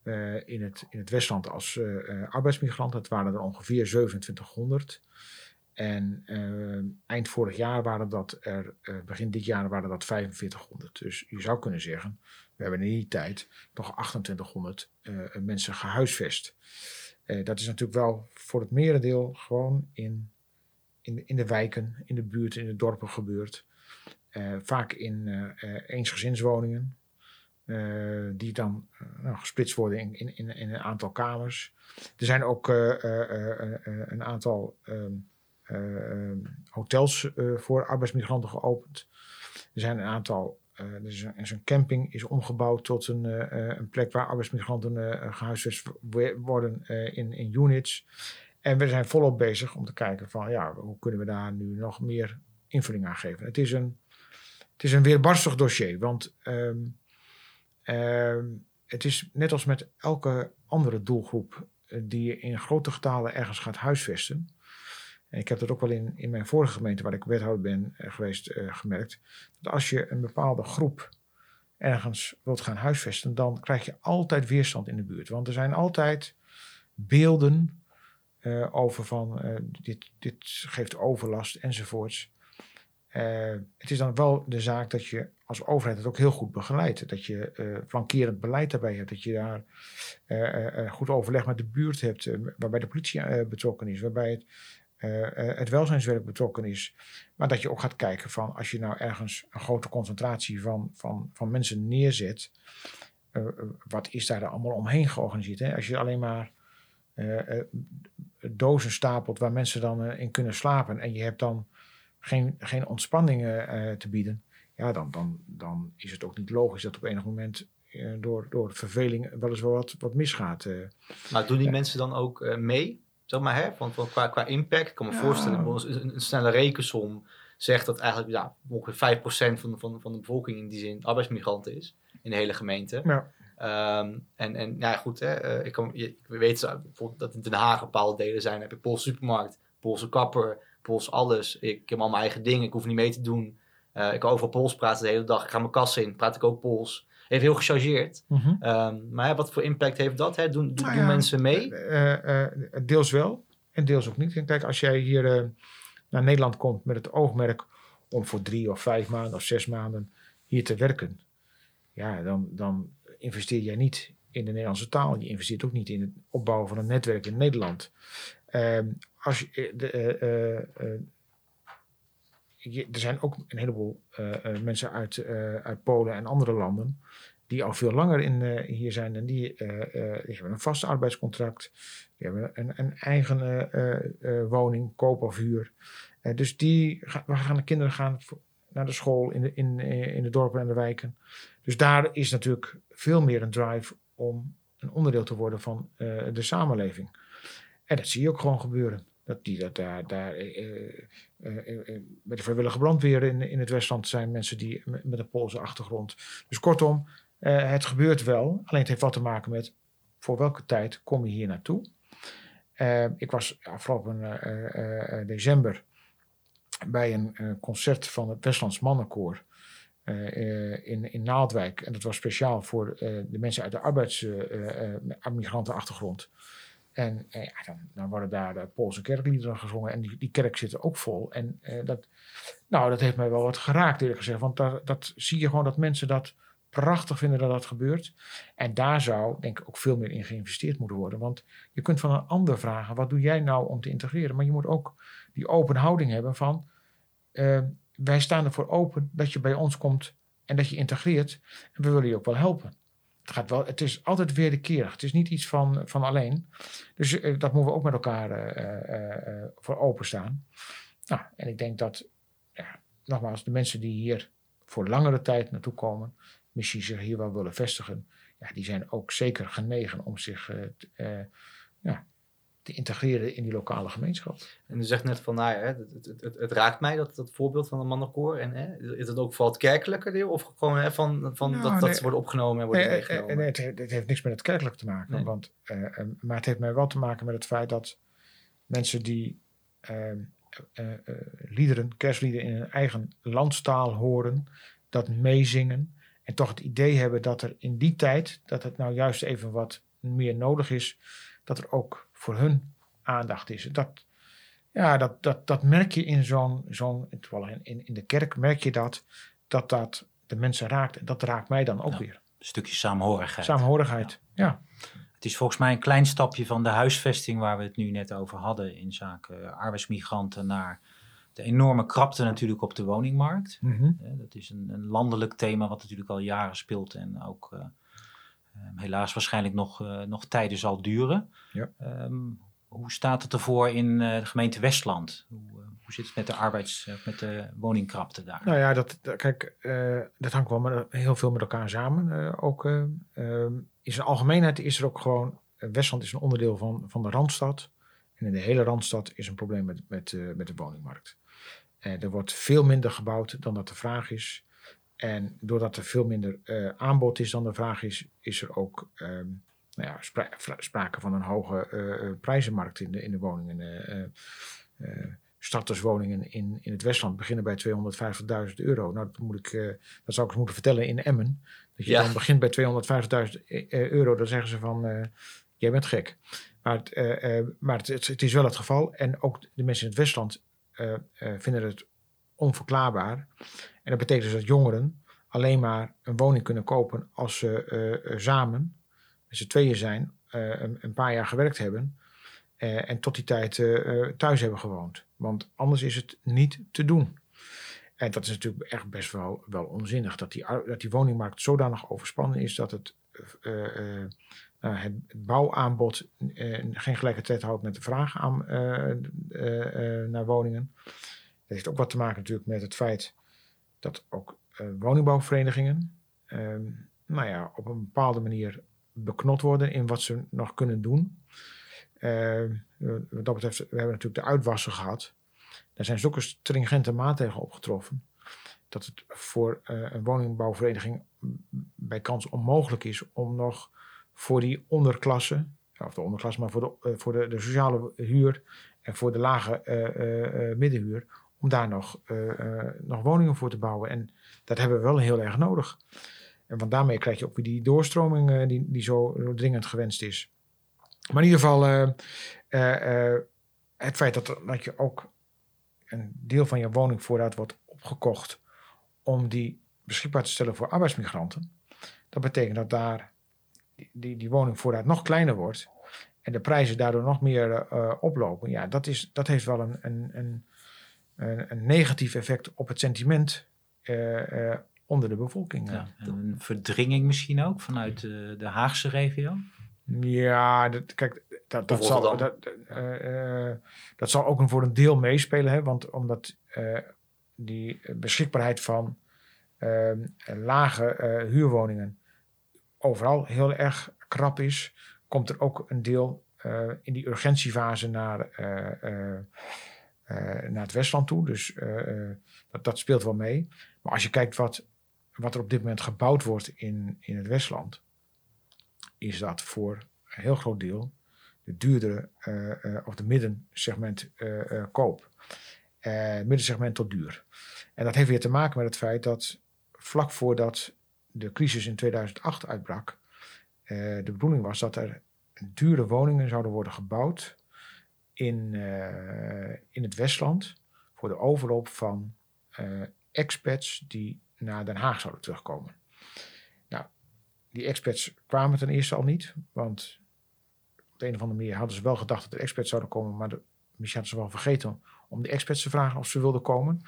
uh, in, het, in het Westland als uh, arbeidsmigrant. Dat waren er ongeveer 2700. En eh, eind vorig jaar waren dat er, eh, begin dit jaar waren dat 4500. Dus je zou kunnen zeggen, we hebben in die tijd nog 2800 eh, mensen gehuisvest. Eh, dat is natuurlijk wel voor het merendeel gewoon in, in, in de wijken, in de buurt, in de dorpen gebeurd. Eh, vaak in eh, eh, eensgezinswoningen, eh, die dan eh, nou, gesplitst worden in, in, in, in een aantal kamers. Er zijn ook eh, een aantal ehm, eh, ehm, hotels voor arbeidsmigranten geopend. Er zijn een aantal. is een, camping is omgebouwd tot een, een plek waar arbeidsmigranten eh, gehuisvest wo- worden in, in units. En we zijn volop bezig om te kijken van ja, hoe kunnen we daar nu nog meer invulling aan geven. Het is een, het is een weerbarstig dossier, want ehm, het is net als met elke andere doelgroep eh, die je in grote getalen ergens gaat huisvesten. En ik heb dat ook wel in, in mijn vorige gemeente, waar ik wethouder ben eh, geweest, eh, gemerkt. Dat als je een bepaalde groep ergens wilt gaan huisvesten, dan krijg je altijd weerstand in de buurt. Want er zijn altijd beelden over van dit, dit geeft overlast enzovoorts. Het is dan wel de zaak dat je als overheid het ook heel goed begeleidt. Dat je eh, flankerend beleid daarbij hebt. Dat je daar eh, eh, goed overleg met de buurt hebt. waarbij de politie betrokken is. Waarbij het, het welzijnswerk betrokken is. Maar dat je ook gaat kijken van als je nou ergens een grote concentratie van, van, van mensen neerzet. wat is daar allemaal omheen georganiseerd? Hè? Als je alleen maar dozen stapelt waar mensen dan in kunnen slapen. En je hebt dan geen, geen ontspanning eh, te bieden. Ja, dan, dan, dan is het ook niet logisch dat op enig moment eh, door, door verveling wel eens wel wat, wat misgaat. eh. Maar doen die mensen dan ook eh, mee? Zeg maar, hè? Want, want qua, qua impact, ik kan me Ja. voorstellen, een, een snelle rekensom zegt dat eigenlijk ja, ongeveer 5% van de, van, van de bevolking in die zin arbeidsmigranten is in de hele gemeente. Ja. Ehm, en, en ja, goed, hè, ik, kan, je, ik weet bijvoorbeeld dat in Den Haag bepaalde delen zijn. Dan heb je Poolse supermarkt, Poolse kapper, Pools alles. Ik heb al mijn eigen dingen, ik hoef niet mee te doen. Eh, ik kan overal Pools praten de hele dag. Ik ga mijn kassa in, praat ik ook Pools. Even heel gechargeerd. Ehm, maar wat voor impact heeft dat? Hè? Doen, doen, Nou doen mensen mee? Eh, eh, deels wel en deels ook niet. En kijk, als jij hier naar Nederland komt met het oogmerk om voor drie of vijf maanden of zes maanden hier te werken, ja, dan, dan investeer jij niet in de Nederlandse taal. Je investeert ook niet in het opbouwen van een netwerk in Nederland. Ehm, als je, de, er zijn ook een heleboel eh, eh, mensen uit, eh, uit Polen en andere landen die al veel langer in, hier zijn en die, hebben een vast arbeidscontract, die hebben een, een eigen woning, koop of huur. Dus die ga- waar gaan de kinderen gaan naar de school in de, in, de dorpen en de wijken. Dus daar is natuurlijk veel meer een drive om een onderdeel te worden van de samenleving. En dat zie je ook gewoon gebeuren. Dat die dat daar, daar eh, eh, eh, bij de vrijwillige brandweer in, in het Westland zijn mensen die met, met een Poolse achtergrond. Dus kortom, het gebeurt wel. Alleen het heeft wat te maken met voor welke tijd kom je hier naartoe. Ik was afgelopen december bij een concert van het Westlands Mannenkoor in, in Naaldwijk. En dat was speciaal voor de mensen uit de arbeidsmigrantenachtergrond. En eh, dan worden daar de Poolse kerkliederen gezongen. En die, die kerk zit er ook vol. En eh, dat, nou, dat heeft mij wel wat geraakt eerlijk gezegd. Want daar, dat zie je gewoon dat mensen dat prachtig vinden dat dat gebeurt. En daar zou denk ik ook veel meer in geïnvesteerd moeten worden. Want je kunt van een ander vragen, wat doe jij nou om te integreren? Maar je moet ook die open houding hebben van, eh, wij staan ervoor open dat je bij ons komt en dat je integreert. En we willen je ook wel helpen. Het, gaat wel, het is altijd wederkerig. Het is niet iets van, van alleen. Dus eh, dat moeten we ook met elkaar eh, eh, voor openstaan. Nou, en ik denk dat, ja, nogmaals, de mensen die hier voor langere tijd naartoe komen, misschien zich hier wel willen vestigen, ja, die zijn ook zeker genegen om zich ja, te integreren in die lokale gemeenschap. En u zegt net van, nou ja, hè, het, het, het, het raakt mij, dat, dat voorbeeld van een mannenkoor. En hè, is het ook vooral het kerkelijke deel? Of gewoon hè, van, van Nou, dat, dat ze worden opgenomen en worden Nee, meegenomen? nee, het, he- het heeft niks met het kerkelijk te maken. Nee. Want, eh, eh, maar het heeft mij wel te maken met het feit dat mensen die eh, liederen, kerstliederen in hun eigen landstaal horen, dat meezingen en toch het idee hebben dat er in die tijd, dat het nou juist even wat meer nodig is, dat er ook voor hun aandacht is. Dat, Ja, dat, dat, dat merk je in zo'n, zo'n in, in, de kerk merk je dat, dat dat de mensen raakt. En dat raakt mij dan ook Ja. weer. Een stukje saamhorigheid. Samenhorigheid, ja. Het is volgens mij een klein stapje van de huisvesting waar we het nu net over hadden in zaken arbeidsmigranten naar de enorme krapte natuurlijk op de woningmarkt. Mhm. Dat is een, een landelijk thema wat natuurlijk al jaren speelt en ook eh, helaas waarschijnlijk nog, eh, nog tijden zal duren. Ja. Ehm, hoe staat het ervoor in eh, de gemeente Westland? Hoe, eh, hoe zit het met de arbeids, met de woningkrapte daar? Nou ja, dat, kijk, dat hangt wel met, heel veel met elkaar samen. Ook ehm, in zijn algemeenheid is er ook gewoon... Westland is een onderdeel van, van de Randstad. En in de hele Randstad is een probleem met, met, met de woningmarkt. Er wordt veel minder gebouwd dan dat de vraag is. En doordat er veel minder eh, aanbod is dan de vraag is, is er ook ehm, nou ja, spra- sprake van een hoge eh, eh, prijzenmarkt in de, in de woningen. eh, starterswoningen in, in het Westland beginnen bij 250.000 euro. Nou, dat, moet ik, dat zou ik eens moeten vertellen in Emmen. Dat je Ja. dan begint bij 250.000 e- eh, euro. Dan zeggen ze van, jij bent gek. Maar, het, maar het, het, het is wel het geval. En ook de mensen in het Westland vinden het onverklaarbaar. En dat betekent dus dat jongeren alleen maar een woning kunnen kopen als ze eh, eh, samen, met z'n tweeën zijn, eh, een, een paar jaar gewerkt hebben. en tot die tijd thuis hebben gewoond. Want anders is het niet te doen. En dat is natuurlijk echt best wel, wel onzinnig. Dat die, dat die woningmarkt zodanig overspannen is dat het, nou, het bouwaanbod geen gelijke tred houdt met de vraag aan, naar woningen. Dat heeft ook wat te maken natuurlijk met het feit dat ook eh, woningbouwverenigingen ehm, nou ja, op een bepaalde manier beknot worden in wat ze nog kunnen doen. Ehm, wat dat betreft, we hebben natuurlijk de uitwassen gehad. Daar zijn zulke stringente maatregelen op getroffen. Dat het voor eh, een woningbouwvereniging bij kans onmogelijk is om nog voor die onderklasse, of de onderklasse, maar voor de, eh, voor de, de sociale huur en voor de lage middenhuur, om daar nog, eh, eh, nog woningen voor te bouwen. En dat hebben we wel heel erg nodig. En want daarmee krijg je ook weer die doorstroming eh, die, die zo, dringend gewenst is. Maar in ieder geval, het feit dat, dat je ook een deel van je woningvoorraad wordt opgekocht om die beschikbaar te stellen voor arbeidsmigranten. Dat betekent dat daar die, die, woningvoorraad nog kleiner wordt en de prijzen daardoor nog meer oplopen. Ja, dat, is, dat heeft wel een, een, een, een, een negatief effect op het sentiment eh, eh, onder de bevolking. Ja, een verdringing misschien ook vanuit de, de Haagse regio? Ja, dat, kijk, dat, dat, zal, dat, eh, eh, dat zal ook een- voor een deel meespelen. Hè, want omdat eh, die beschikbaarheid van eh, lage eh, huurwoningen overal heel erg krap is, komt er ook een deel eh, in die urgentiefase naar, eh, eh, eh, naar het Westland toe. Dus eh, eh, dat, dat speelt wel mee. Maar als je kijkt wat, wat er op dit moment gebouwd wordt in, in het Westland, is dat voor een heel groot deel de duurdere eh, eh, of de middensegment eh, eh, koop. Eh, middensegment tot duur. En dat heeft weer te maken met het feit dat vlak voordat de crisis in 2008 uitbrak, eh, de bedoeling was dat er dure woningen zouden worden gebouwd in, eh, in het Westland voor de overloop van eh, expats die naar Den Haag zouden terugkomen. Nou, die expats kwamen ten eerste al niet, want op de een of andere manier hadden ze wel gedacht dat er expats zouden komen, maar de, misschien hadden ze wel vergeten om de expats te vragen of ze wilden komen.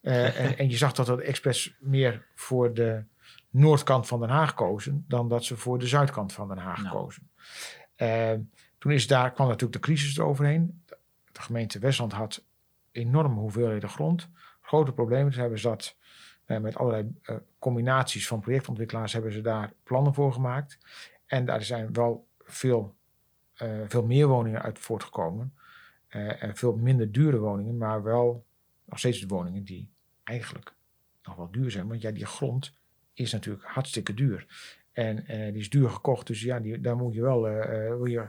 Eh, en, en je zag dat de expats meer voor de noordkant van Den Haag kozen dan dat ze voor de zuidkant van Den Haag Nou. kozen. Eh, toen is daar, kwam natuurlijk de crisis eroverheen. De gemeente Westland had enorme hoeveelheden grond. Grote problemen. Dus hebben ze dat eh, met allerlei eh, combinaties van projectontwikkelaars hebben ze daar plannen voor gemaakt. En daar zijn wel veel, eh, veel meer woningen uit voortgekomen. Eh, en veel minder dure woningen, maar wel nog steeds de woningen die eigenlijk nog wel duur zijn. Want ja, die grond is natuurlijk hartstikke duur. En eh, die is duur gekocht, dus ja, die, daar moet je wel, eh, wil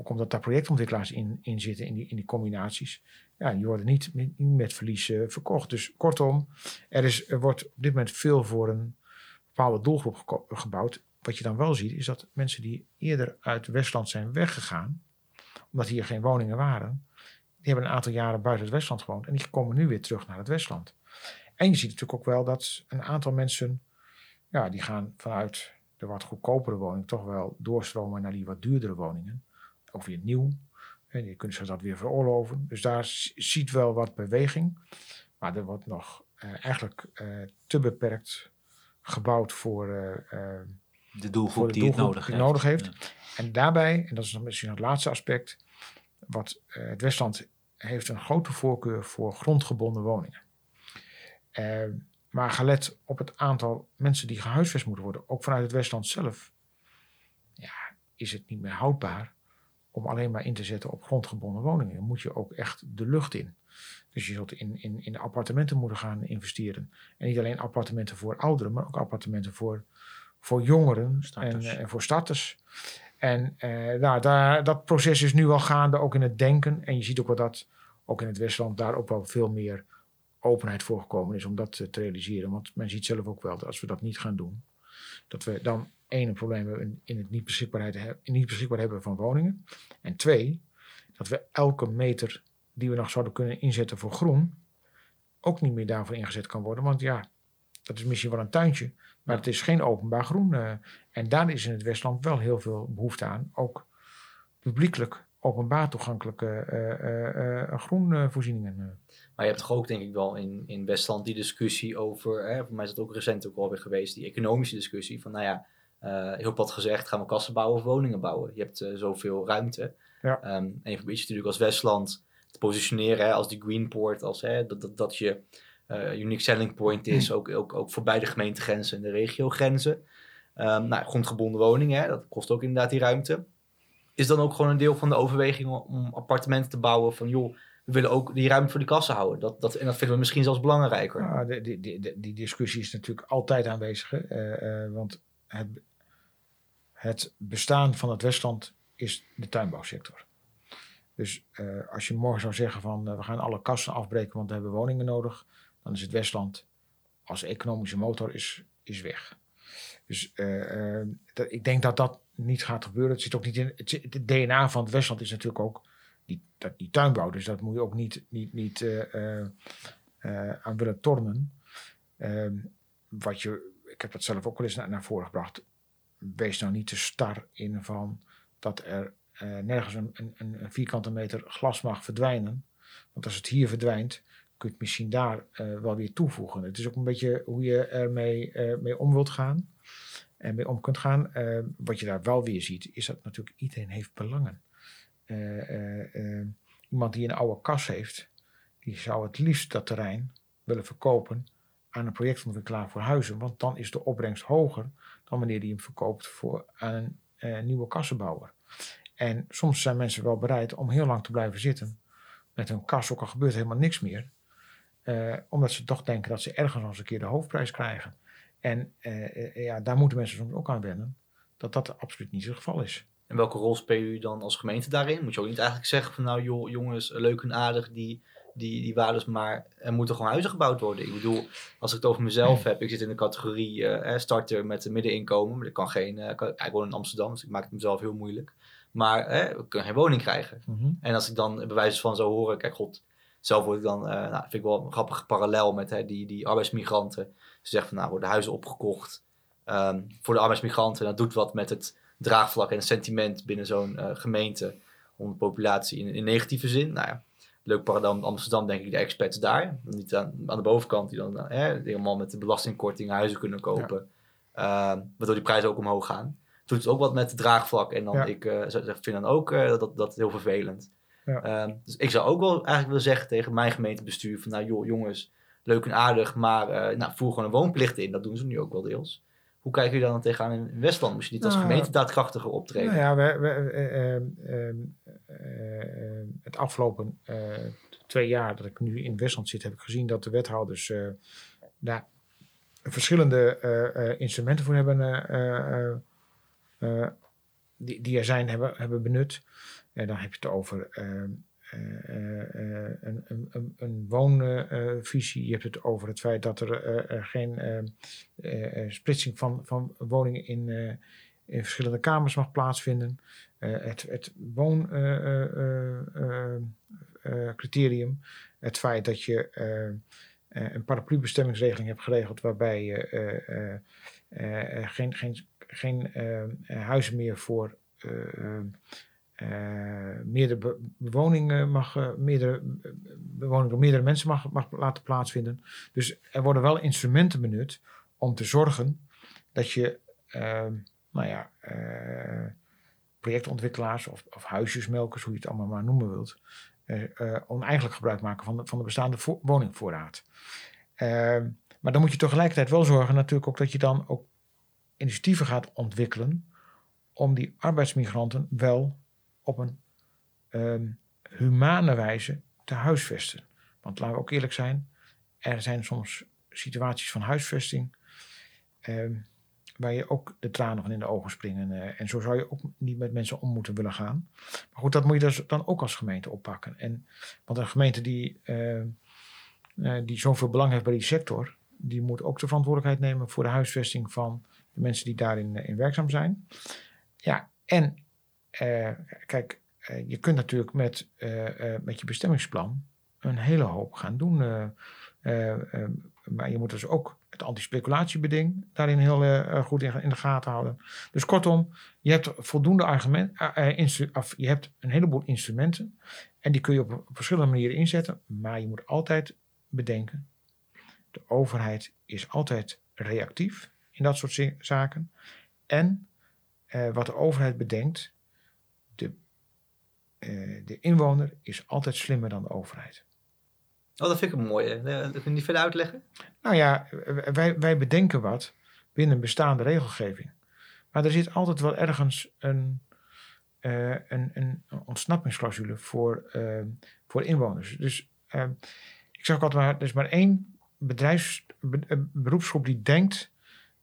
ook omdat daar projectontwikkelaars in, in zitten, in die, in die combinaties, ja, die worden niet met, met verlies eh, verkocht. Dus kortom, er, is, er wordt op dit moment veel voor een bepaalde doelgroep gebouwd. Wat je dan wel ziet, is dat mensen die eerder uit Westland zijn weggegaan, omdat hier geen woningen waren, die hebben een aantal jaren buiten het Westland gewoond. En die komen nu weer terug naar het Westland. En je ziet natuurlijk ook wel dat een aantal mensen, ja, die gaan vanuit de wat goedkopere woning toch wel doorstromen naar die wat duurdere woningen. Ook weer nieuw. En die kunnen zich dat weer veroorloven. Dus daar ziet wel wat beweging. Maar er wordt nog eh, eigenlijk eh, te beperkt gebouwd voor, eh, De doelgroep Voor de die het doelgroep nodig die heeft. nodig heeft. Ja. En daarbij, en dat is dan misschien het laatste aspect, wat het Westland heeft een grote voorkeur voor grondgebonden woningen. Maar gelet op het aantal mensen die gehuisvest moeten worden, ook vanuit het Westland zelf, ja, is het niet meer houdbaar om alleen maar in te zetten op grondgebonden woningen. Dan moet je ook echt de lucht in. Dus je zult in, in, in de appartementen moeten gaan investeren. En niet alleen appartementen voor ouderen, maar ook appartementen voor, voor jongeren en, Starters. eh, en voor starters. En eh, nou, daar, dat proces is nu al gaande, ook in het denken. En je ziet ook wel dat ook in het Westland daar ook wel veel meer openheid voor gekomen is om dat eh, te realiseren. Want men ziet zelf ook wel dat als we dat niet gaan doen, dat we dan één een probleem hebben in- het niet, beschikbaarheid, he- niet beschikbaar hebben van woningen. En twee, dat we elke meter die we nog zouden kunnen inzetten voor groen, ook niet meer daarvoor ingezet kan worden. Want ja, dat is misschien wel een tuintje, maar het is geen openbaar groen. eh. en daar is in het Westland wel heel veel behoefte aan. Ook publiekelijk openbaar toegankelijke eh, eh, groenvoorzieningen. Maar je hebt toch ook denk ik wel in, in Westland die discussie over, hè, voor mij is dat ook recent ook alweer geweest, die economische discussie van nou ja, eh, heel plat gezegd, gaan we kassen bouwen of woningen bouwen? Je hebt eh, zoveel ruimte. Ja. Ehm, en je probeert je natuurlijk als Westland te positioneren hè, als die Greenport, als hè, dat, dat, dat je eh, unique selling point is, ook, ook, ook voor beide gemeentegrenzen en de regiogrenzen. Ehm nou, grondgebonden woningen, hè, dat kost ook inderdaad die ruimte. Is dan ook gewoon een deel van de overweging om- appartementen te bouwen van joh, we willen ook die ruimte voor de kassen houden. Dat, dat, en dat vinden we misschien zelfs belangrijker. De, die, die, die, die discussie is natuurlijk altijd aanwezig. hè. Want het, het bestaan van het Westland is de tuinbouwsector. Dus eh, als je morgen zou zeggen van eh, we gaan alle kassen afbreken, want we hebben woningen nodig, dan is het Westland als economische motor is, is weg. Dus eh, ik denk dat dat niet gaat gebeuren. Het zit ook niet in het, DNA van het Westland is natuurlijk ook die, dat, die tuinbouw. Dus dat moet je ook niet, niet, niet aan willen tornen. Ehm, wat je, ik heb dat zelf ook wel eens naar, naar voren gebracht. Wees nou niet te star in van dat er eh, nergens een, een, een vierkante meter glas mag verdwijnen. Want als het hier verdwijnt, kun je het misschien daar eh, wel weer toevoegen. Het is ook een beetje hoe je ermee eh, mee om wilt gaan en mee om kunt gaan. Wat je daar wel weer ziet, is dat natuurlijk iedereen heeft belangen. Iemand die een oude kas heeft, die zou het liefst dat terrein willen verkopen aan een projectontwikkelaar voor huizen. Want dan is de opbrengst hoger dan wanneer die hem verkoopt voor, aan een eh, nieuwe kassenbouwer. En soms zijn mensen wel bereid om heel lang te blijven zitten met hun kas, ook al gebeurt helemaal niks meer. Eh, omdat ze toch denken dat ze ergens nog eens een keer de hoofdprijs krijgen. En eh, ja, daar moeten mensen soms ook aan wennen dat dat absoluut niet het geval is. En welke rol spelen jullie dan als gemeente daarin? Moet je ook niet eigenlijk zeggen van nou joh, jongens, leuk en aardig die, die, die waardes, maar er moeten gewoon huizen gebouwd worden. Ik bedoel, als ik het over mezelf heb, ik zit in de categorie eh, starter met een middeninkomen, maar ik kan geen, eh, kan, ik woon in Amsterdam, dus ik maak het mezelf heel moeilijk. Maar eh, ik kan geen woning krijgen. En als ik dan bij wijze van zo horen, kijk god, zelf word ik dan, eh nou, vind ik wel een grappige parallel met hè, die, die arbeidsmigranten. Ze zeggen van nou, worden huizen opgekocht ehm, voor de arbeidsmigranten. En dat doet wat met het draagvlak en het sentiment binnen zo'n gemeente. Om de populatie in, in negatieve zin. Nou ja, leuk met Amsterdam, denk ik, de expats daar. Niet aan, aan de bovenkant, die dan eh, helemaal met de belastingkorting huizen kunnen kopen. Ehm, waardoor die prijzen ook omhoog gaan. Doet het ook wat met het draagvlak. En dan, Ja. ik eh, vind dan ook eh, dat, dat heel vervelend. Ja. Ehm, dus ik zou ook wel eigenlijk willen zeggen tegen mijn gemeentebestuur: van nou joh, jongens, leuk en aardig, maar eh nou, voer gewoon een woonplicht in. Dat doen ze nu ook wel deels. Hoe kijken jullie dan tegenaan in Westland? Moest je niet als Nou, gemeente daadkrachtiger optreden? Nou ja, we, we, eh, eh, eh, eh, het afgelopen twee jaar dat ik nu in Westland zit, heb ik gezien dat de wethouders daar verschillende instrumenten voor hebben, die, die er zijn, hebben, hebben benut. En dan heb je het over eh, eh, eh, een, een, een, woonvisie. je hebt het over het feit dat er, eh, er geen eh, eh, eh, splitsing van, van woningen in, eh, in verschillende kamers mag plaatsvinden. Eh, het het criterium. Het feit dat je eh, eh, een paraplu-bestemmingsregeling hebt geregeld waarbij je eh, eh, eh, geen, geen, geen eh, eh, huizen meer voor eh, eh, meerdere be- bewoningen mag, eh, meerdere eh, bewoning door meerdere mensen mag, mag laten plaatsvinden. Dus er worden wel instrumenten benut om te zorgen dat je, ehm, nou ja, eh, projectontwikkelaars of, of huisjesmelkers, hoe je het allemaal maar noemen wilt, eh, eh, oneigenlijk gebruik maken van de, van de bestaande vo- woningvoorraad. Ehm, maar dan moet je tegelijkertijd wel zorgen natuurlijk ook dat je dan ook initiatieven gaat ontwikkelen om die arbeidsmigranten wel op een ehm, humane wijze te huisvesten. Want laten we ook eerlijk zijn, er zijn soms situaties van huisvesting ehm, waar je ook de tranen van in de ogen springen. eh, en zo zou je ook niet met mensen om moeten willen gaan. Maar goed, dat moet je dus dan ook als gemeente oppakken. En, want een gemeente die, eh, eh, die zoveel belang heeft bij die sector, die moet ook de verantwoordelijkheid nemen voor de huisvesting van de mensen die daarin eh, in werkzaam zijn. Ja, en eh, kijk, eh, je kunt natuurlijk met, eh, met je bestemmingsplan een hele hoop gaan doen. maar je moet dus ook het antispeculatiebeding daarin heel goed in, de gaten houden. Dus kortom, je hebt voldoende argumenten, je hebt een heleboel instrumenten en die kun je op, op verschillende manieren inzetten. Maar je moet altijd bedenken, de overheid is altijd reactief in dat soort zaken. En wat de overheid bedenkt, de, eh, de inwoner is altijd slimmer dan de overheid. Oh, dat vind ik een mooie. Eh, Dat kun je niet verder uitleggen? Nou ja, wij, wij bedenken wat binnen bestaande regelgeving. Maar er zit altijd wel ergens een, eh, een, een ontsnappingsclausule voor, eh, voor inwoners. Dus eh, ik zeg ook altijd maar, er is maar één bedrijfs, be- eh, beroepsgroep die denkt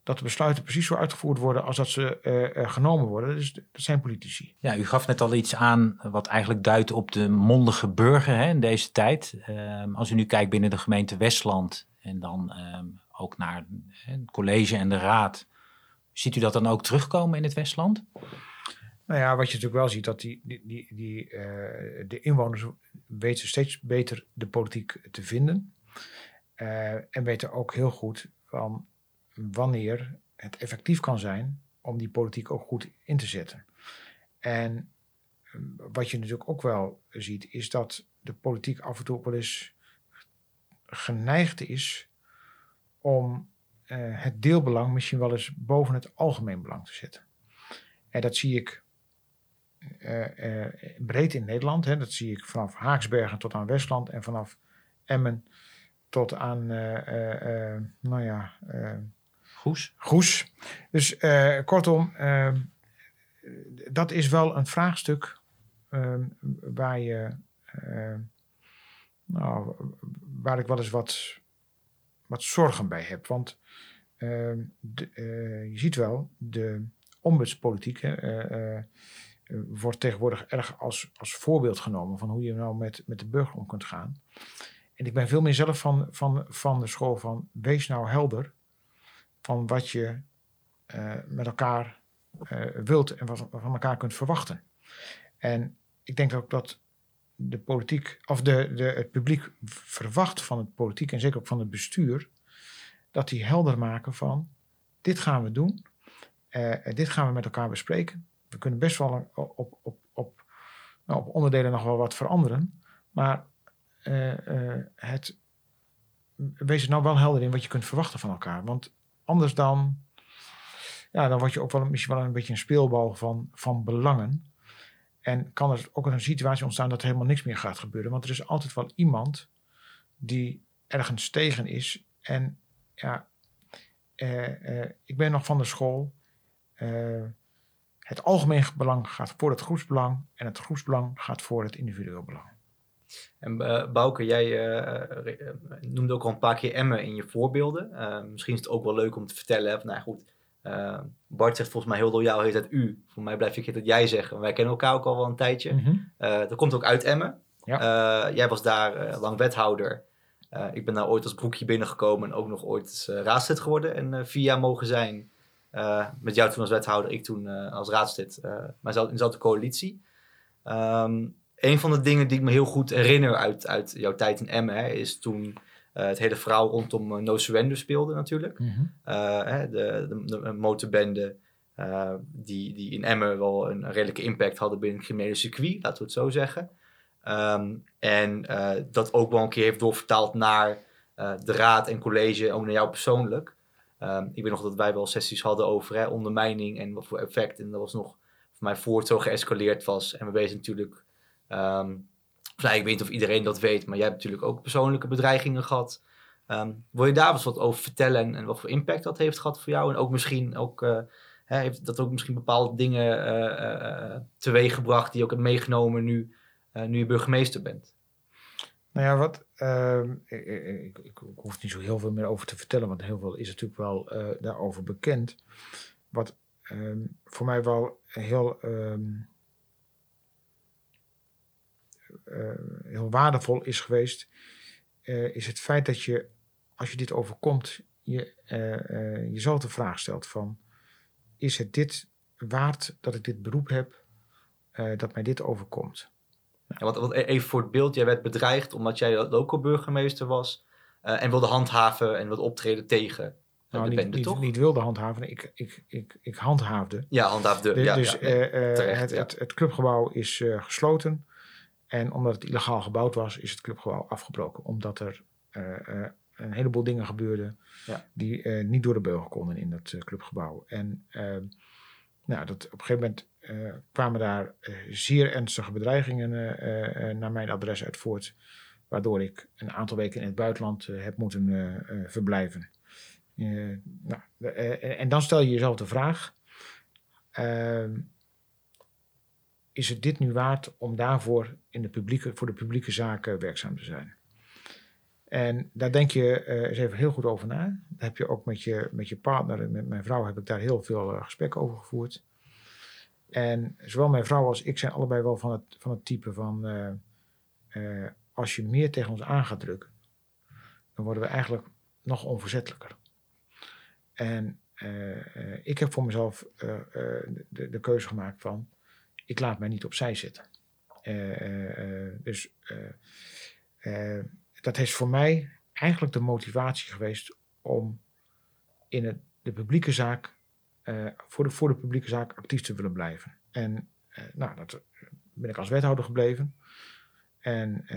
dat de besluiten precies zo uitgevoerd worden als dat ze eh, eh, genomen worden. Dat, is, dat zijn politici. Ja, u gaf net al iets aan wat eigenlijk duidt op de mondige burger hè, in deze tijd. Ehm, als u nu kijkt binnen de gemeente Westland en dan ehm, ook naar het college en de raad. Ziet u dat dan ook terugkomen in het Westland? Nou ja, wat je natuurlijk wel ziet, dat die, die, die, die, eh, de inwoners weten steeds beter de politiek te vinden. En weten ook heel goed van wanneer het effectief kan zijn om die politiek ook goed in te zetten. En eh, wat je natuurlijk ook wel ziet, is dat de politiek af en toe wel eens geneigd is om eh, het deelbelang misschien wel eens boven het algemeen belang te zetten. En dat zie ik eh, breed in Nederland. Hè. Dat zie ik vanaf Haaksbergen tot aan Westland en vanaf Emmen tot aan, nou ja, Goes? Goes. Dus eh, kortom, eh, dat is wel een vraagstuk eh, waar je, eh, nou, waar ik wel eens wat, wat zorgen bij heb. Want eh, je ziet wel, de ombudspolitiek eh, wordt tegenwoordig erg als, als voorbeeld genomen van hoe je nou met, met de burger om kunt gaan. En ik ben veel meer zelf van, van, van de school van wees nou helder van wat je eh, met elkaar eh, wilt en wat van elkaar kunt verwachten. En ik denk ook dat de politiek, of de, de, het publiek verwacht van het politiek en zeker ook van het bestuur, dat die helder maken van dit gaan we doen, eh, dit gaan we met elkaar bespreken. We kunnen best wel op, op, op, nou, op onderdelen nog wel wat veranderen, maar het, wees er nou wel helder in wat je kunt verwachten van elkaar. Want anders dan, ja, dan word je ook wel misschien wel een beetje een speelbal van, van belangen. En kan er ook een situatie ontstaan dat er helemaal niks meer gaat gebeuren. Want er is altijd wel iemand die ergens tegen is. En ja, eh, eh, ik ben nog van de school. eh, het algemeen belang gaat voor het groepsbelang. En het groepsbelang gaat voor het individueel belang. En uh, Bouke, jij uh, uh, noemde ook al een paar keer Emmen in je voorbeelden. Uh, misschien is het ook wel leuk om te vertellen. Van, nou goed, Bart zegt volgens mij heel loyaal heet het u. Voor mij blijf ik het jij zeggen. Wij kennen elkaar ook al wel een tijdje. Mm -hmm. dat komt ook uit Emmen. Ja. jij was daar lang wethouder. ik ben daar ooit als broekje binnengekomen en ook nog ooit als raadslid geworden. En vier jaar mogen zijn. met jou toen als wethouder, ik toen als raadslid. maar in dezelfde coalitie. Um, een van de dingen die ik me heel goed herinner uit, uit jouw tijd in Emmen, hè, is toen uh, het hele verhaal rondom uh, No Surrender speelde natuurlijk. Mhm. Uh, hè, de, de, de motorbende die, die in Emmen wel een, redelijke impact hadden binnen het criminele circuit, laten we het zo zeggen. Um, en dat ook wel een keer heeft doorvertaald naar de raad en college, ook naar jou persoonlijk. Um, ik weet nog dat wij wel sessies hadden over hè, ondermijning en wat voor effect. En dat was nog voor mij voor het zo geëscaleerd was. En we weten natuurlijk um, ik weet niet of iedereen dat weet, maar jij hebt natuurlijk ook persoonlijke bedreigingen gehad. Um, wil je daar eens wat over vertellen en, wat voor impact dat heeft gehad voor jou? En ook misschien ook, uh, hè, heeft dat ook misschien bepaalde dingen uh, uh, teweeggebracht die je ook hebt meegenomen nu, nu je burgemeester bent? Nou ja, wat, ehm, ik, ik, ik, hoef niet zo heel veel meer over te vertellen, want heel veel is natuurlijk wel daarover bekend. Wat voor mij wel heel heel waardevol is geweest, uh, is het feit dat je, als je dit overkomt, je, uh, jezelf de vraag stelt van, is het dit waard dat ik dit beroep heb, dat mij dit overkomt? Ja, want, even voor het beeld, jij werd bedreigd omdat jij local burgemeester was en wilde handhaven en wilde optreden tegen nou, niet, bende, niet, niet, wilde handhaven, ik, ik, ik, ik handhaafde. Ja, handhaafde. Dus, ja, dus ja, nee, terecht, het, het, het, clubgebouw is gesloten. En omdat het illegaal gebouwd was, is het clubgebouw afgebroken. Omdat er uh, uh, een heleboel dingen gebeurden ja. die uh, niet door de beugel konden in dat clubgebouw. En nou, dat, op een gegeven moment kwamen daar zeer ernstige bedreigingen naar mijn adres uit voort. Waardoor ik een aantal weken in het buitenland heb moeten verblijven. nou, en dan stel je jezelf de vraag ehm, is het dit nu waard om daarvoor in de publieke, voor de publieke zaken werkzaam te zijn? En daar denk je uh, eens even heel goed over na. Daar heb je ook met je, met je partner en met mijn vrouw heb ik daar heel veel uh, gesprekken over gevoerd. En zowel mijn vrouw als ik zijn allebei wel van het, van het type van uh, als je meer tegen ons aan gaat drukken, dan worden we eigenlijk nog onverzettelijker. En ik heb voor mezelf de, de keuze gemaakt van ik laat mij niet opzij zitten. Eh, eh, eh, dus dat is voor mij eigenlijk de motivatie geweest om in het, de publieke zaak, voor, de, voor de publieke zaak actief te willen blijven. En nou, dat ben ik als wethouder gebleven. En,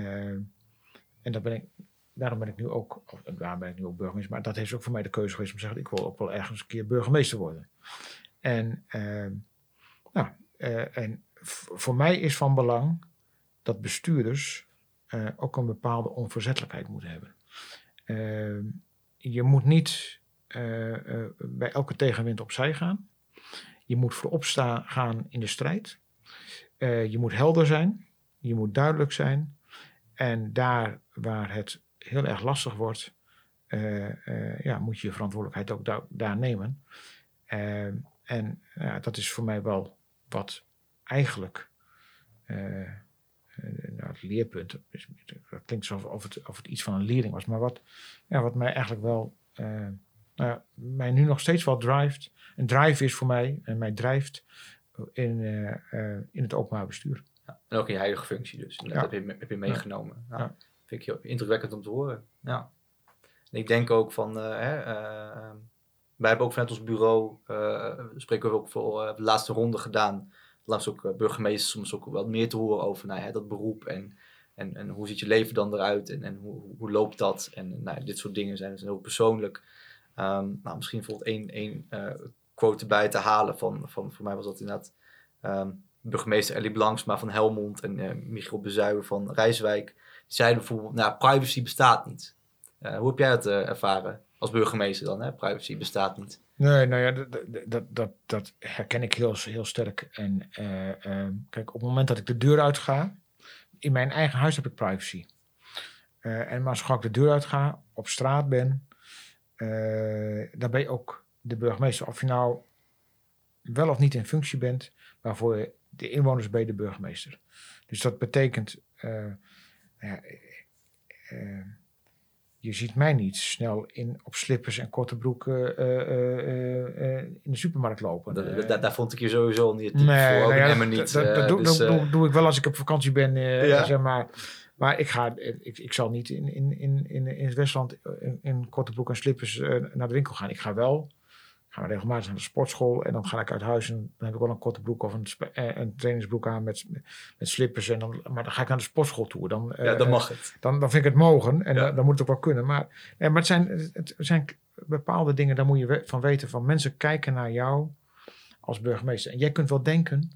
en dat ben ik, daarom ben ik nu ook, of ben ik nu ook burgemeester, maar dat is ook voor mij de keuze geweest om te zeggen, ik wil ook wel ergens een keer burgemeester worden. En, nou, en voor mij is van belang dat bestuurders uh, ook een bepaalde onverzettelijkheid moeten hebben. Uh, je moet niet uh, bij elke tegenwind opzij gaan. Je moet voorop staan, gaan in de strijd. je moet helder zijn. Je moet duidelijk zijn. En daar waar het heel erg lastig wordt, ja, moet je je verantwoordelijkheid ook da daar nemen. en dat is voor mij wel wat eigenlijk uh, nou, het leerpunt, dat klinkt alsof het, of het iets van een leerling was, maar wat, ja, wat mij eigenlijk wel, uh, nou, mij nu nog steeds wel drijft, een drive is voor mij en mij drijft in, in het openbaar bestuur. Ja, en ook in je heilige functie dus, dat ja. heb, je, heb je meegenomen. Ja. Nou, vind ik heel indrukwekkend om te horen. Ja. En ik denk ook van, hè, wij hebben ook vanuit ons bureau, spreken we ook voor de laatste ronde gedaan, langs ook eh, burgemeesters soms ook wat meer te horen over nou, hè, dat beroep en, en, en hoe ziet je leven dan eruit en, en hoe, hoe loopt dat en nou, dit soort dingen zijn, zijn heel persoonlijk. Um, nou, misschien bijvoorbeeld één, één uh, quote erbij te halen van, van, voor mij was dat inderdaad um, burgemeester Ellie Blanksma van Helmond en uh, Michiel Bezuijer van Rijswijk. Zeiden bijvoorbeeld, nou, privacy bestaat niet. Uh, hoe heb jij dat ervaren als burgemeester dan? Hè? Privacy bestaat niet. Nee, nou ja, dat, dat, dat, dat herken ik heel, heel sterk. En uh, uh, kijk, op het moment dat ik de deur uitga, in mijn eigen huis heb ik privacy. Uh, en maar als ik de deur uitga, op straat ben, dan ben je ook de burgemeester. Of je nou wel of niet in functie bent, maar voor de inwoners ben je de burgemeester. Dus dat betekent, je ziet mij niet snel in, op slippers en korte broeken eh, eh, eh, in de supermarkt lopen. Da- da- daar vond ik je sowieso niet Nee, voor. Nou ja, niet. Dat, dat, doe, dus, doe, doe ik wel als ik op vakantie ben, Ja. zeg maar. Maar ik, ga, ik, ik zal niet in, in, in, in, in het Westland in, in korte broek en slippers naar de winkel gaan. Ik ga wel, ik ga regelmatig naar de sportschool en dan ga ik uit huis en dan heb ik wel een korte broek of een, eh, een trainingsbroek aan met, met slippers. En dan, maar dan ga ik naar de sportschool toe. Dan, ja, eh, dan mag het. dan, dan vind ik het mogen en Ja. dan, dan moet het ook wel kunnen. Maar, nee, maar het, zijn, het, zijn bepaalde dingen, daar moet je we- van weten. Van mensen kijken naar jou als burgemeester. En jij kunt wel denken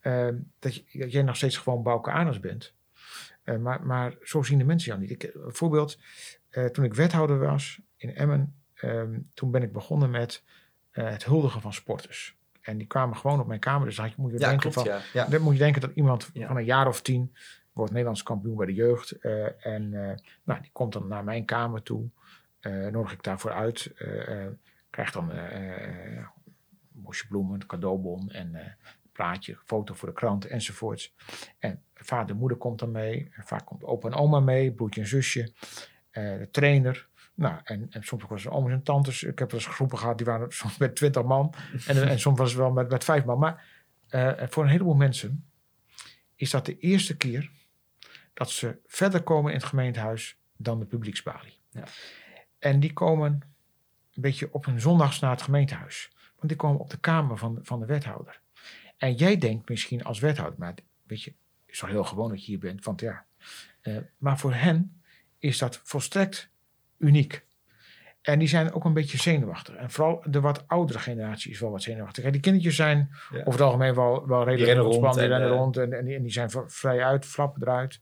eh, dat, je- dat jij nog steeds gewoon Bouke bent. Eh, maar, maar zo zien de mensen jou niet. Ik, een voorbeeld, eh, toen ik wethouder was in Emmen, ehm, toen ben ik begonnen met eh, het huldigen van sporters. En die kwamen gewoon op mijn kamer. Dus dan had je- moet je Ja, denken klopt. van, Ja. Dan moet je denken dat iemand van een jaar of tien wordt Nederlands kampioen bij de jeugd. eh, en eh, nou, die komt dan naar mijn kamer toe. nodig ik daarvoor uit. krijgt dan een bosje bloemen, een cadeaubon en een plaatje, foto voor de krant enzovoorts. En vader en moeder komt dan mee. Vaak komt opa en oma mee, broertje en zusje. de trainer. Nou, en, en soms wel eens ooms en tantes. Ik heb wel eens groepen gehad, die waren soms met twintig man. En, en soms was het wel met, met vijf man. Maar eh, voor een heleboel mensen is dat de eerste keer dat ze verder komen in het gemeentehuis dan de publieksbalie. Ja. En die komen een beetje op hun zondags naar het gemeentehuis. Want die komen op de kamer van, van de wethouder. En jij denkt misschien als wethouder, maar weet je, het is wel heel gewoon dat je hier bent, want ja. eh, maar voor hen is dat volstrekt uniek. En die zijn ook een beetje zenuwachtig. En vooral de wat oudere generatie is wel wat zenuwachtig. Die kindertjes zijn Ja. over het algemeen wel, wel redelijk ontspannen. Die rennen eh, rond en, en, die, en die zijn vrij uit, flappen eruit.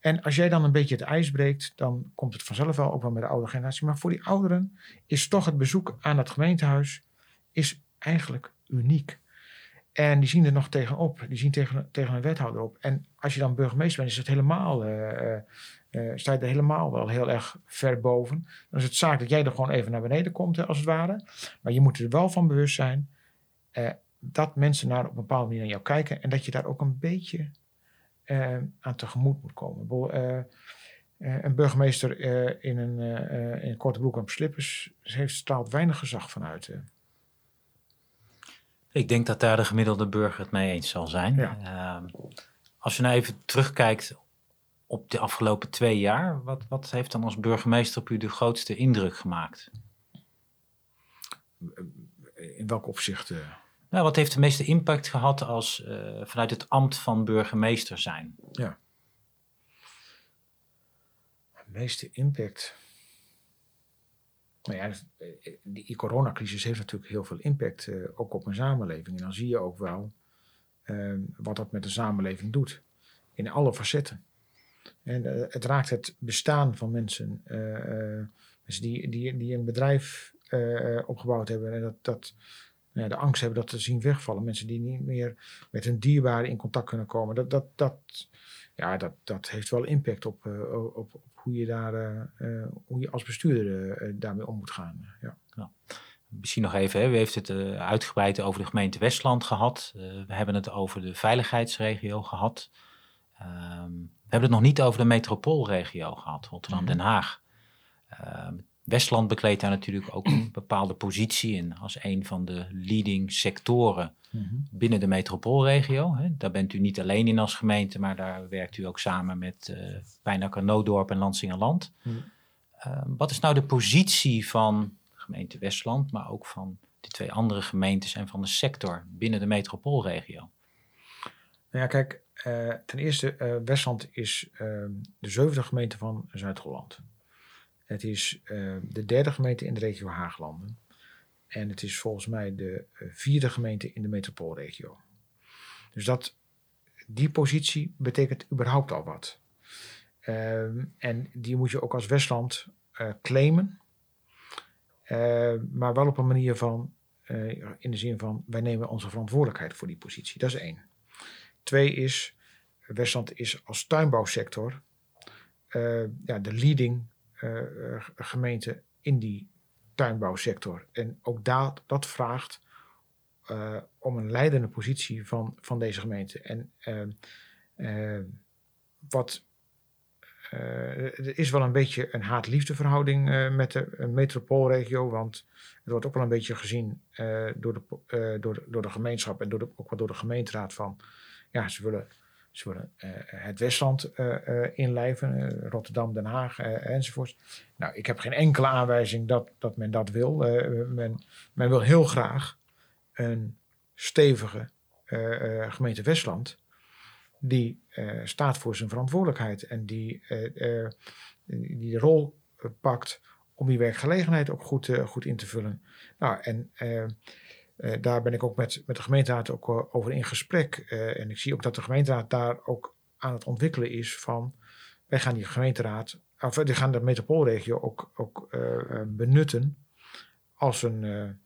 En als jij dan een beetje het ijs breekt, dan komt het vanzelf wel ook wel met de oude generatie. Maar voor die ouderen is toch het bezoek aan het gemeentehuis is eigenlijk uniek. En die zien er nog tegenop. Die zien tegen, tegen een wethouder op. En als je dan burgemeester bent, is het helemaal, eh, eh, sta je er helemaal wel heel erg ver boven. Dan is het zaak dat jij er gewoon even naar beneden komt, hè, als het ware. Maar je moet er wel van bewust zijn eh, dat mensen naar op een bepaalde manier naar jou kijken. En dat je daar ook een beetje eh, aan tegemoet moet komen. Een burgemeester in, een, in een korte broek en slippers heeft straalt weinig gezag vanuit. Ik denk dat daar de gemiddelde burger het mee eens zal zijn. Ja. Ehm, als je nou even terugkijkt op de afgelopen twee jaar, wat, wat heeft dan als burgemeester op u de grootste indruk gemaakt? in welk opzicht? eh? Nou, wat heeft de meeste impact gehad als eh, vanuit het ambt van burgemeester zijn? de meeste impact. Nou ja, dus, eh, die coronacrisis heeft natuurlijk heel veel impact, ook op een samenleving. En dan zie je ook wel eh, wat dat met de samenleving doet. In alle facetten. En eh, het raakt het bestaan van mensen. eh, eh, mensen die, die, die een bedrijf opgebouwd hebben. En dat, dat nou ja, de angst hebben dat te zien wegvallen. Mensen die niet meer met hun dierbaren in contact kunnen komen. Dat, dat, dat, ja, dat, dat heeft wel impact op, op, op hoe je daar hoe je als bestuurder daarmee om moet gaan. Ja. Misschien nog even, hè, u heeft het uitgebreid over de gemeente Westland gehad. Eh, we hebben het over de veiligheidsregio gehad. Ehm, we hebben het nog niet over de metropoolregio gehad, Rotterdam-Den Haag. Ehm, Westland bekleedt daar natuurlijk ook een bepaalde positie in als een van de leading sectoren binnen de metropoolregio. Hè. Daar bent u niet alleen in als gemeente, maar daar werkt u ook samen met uh, Pijnacker, Noodorp en Lansingerland. Hmm. Uh, wat is nou de positie van gemeente Westland, maar ook van de twee andere gemeentes en van de sector binnen de metropoolregio? Nou ja, kijk, uh, ten eerste, uh, Westland is ehm, de zevende gemeente van Zuid-Holland. Het is uh, de derde gemeente in de regio Haaglanden. En het is volgens mij de uh, vierde gemeente in de metropoolregio. Dus dat, die positie betekent überhaupt al wat. Uh, en die moet je ook als Westland claimen. Maar wel op een manier van, in de zin van, wij nemen onze verantwoordelijkheid voor die positie. Dat is één. Twee is, Westland is als tuinbouwsector ja, de leading gemeente in die tuinbouwsector. En ook dat, dat vraagt uh, om een leidende positie van, van deze gemeente. En wat eh, er is wel een beetje een haat-liefde met de metropoolregio. Want het wordt ook wel een beetje gezien door, de, door, door de gemeenschap en door ook wel door de gemeenteraad van ja, ze willen, ze willen het Westland inlijven, Rotterdam, Den Haag enzovoort. Nou, ik heb geen enkele aanwijzing dat, dat men dat wil. men, men wil heel graag een stevige gemeente Westland die staat voor zijn verantwoordelijkheid en die, die de rol pakt om die werkgelegenheid ook goed, goed in te vullen. Nou, en daar ben ik ook met, met de gemeenteraad ook over in gesprek. en ik zie ook dat de gemeenteraad daar ook aan het ontwikkelen is van, wij gaan die gemeenteraad, of we gaan de metropoolregio ook, ook benutten als een,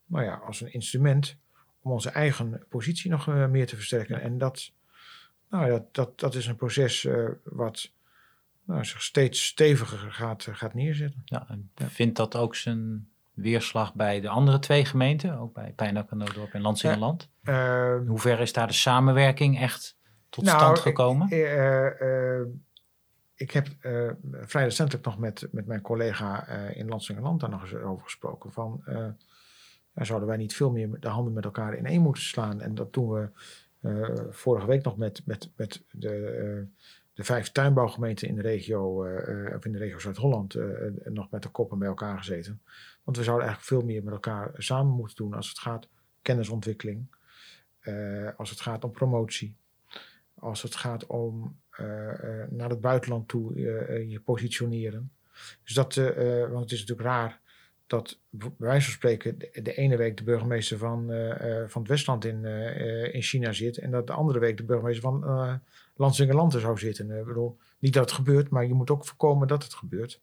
nou ja, als een instrument om onze eigen positie nog meer te versterken. En dat nou, dat, dat, dat is een proces wat nou, zich steeds steviger gaat, gaat neerzetten. Ja, en ja. vindt dat ook zijn weerslag bij de andere twee gemeenten, ook bij Pijnak en Noordorp en Landsingeland? Uh, In hoeverre is daar de samenwerking echt tot nou, stand gekomen? Ik, ik heb vrij recentelijk nog met, met mijn collega in Landsingeland daar nog eens over gesproken. Van, zouden wij niet veel meer de handen met elkaar in één moeten slaan? En dat doen we vorige week nog met, met, met de, de vijf tuinbouwgemeenten in de regio, uh, of in de regio Zuid-Holland, nog met de koppen bij elkaar gezeten. Want we zouden eigenlijk veel meer met elkaar samen moeten doen als het gaat kennisontwikkeling, als het gaat om promotie, als het gaat om naar het buitenland toe je positioneren. Dus dat, want het is natuurlijk raar dat bij wijze van spreken de, ene week de burgemeester van, van het Westland in, in China zit en dat de andere week de burgemeester van uh, Landsingerland zou zitten. Ik bedoel, niet dat het gebeurt, maar je moet ook voorkomen dat het gebeurt.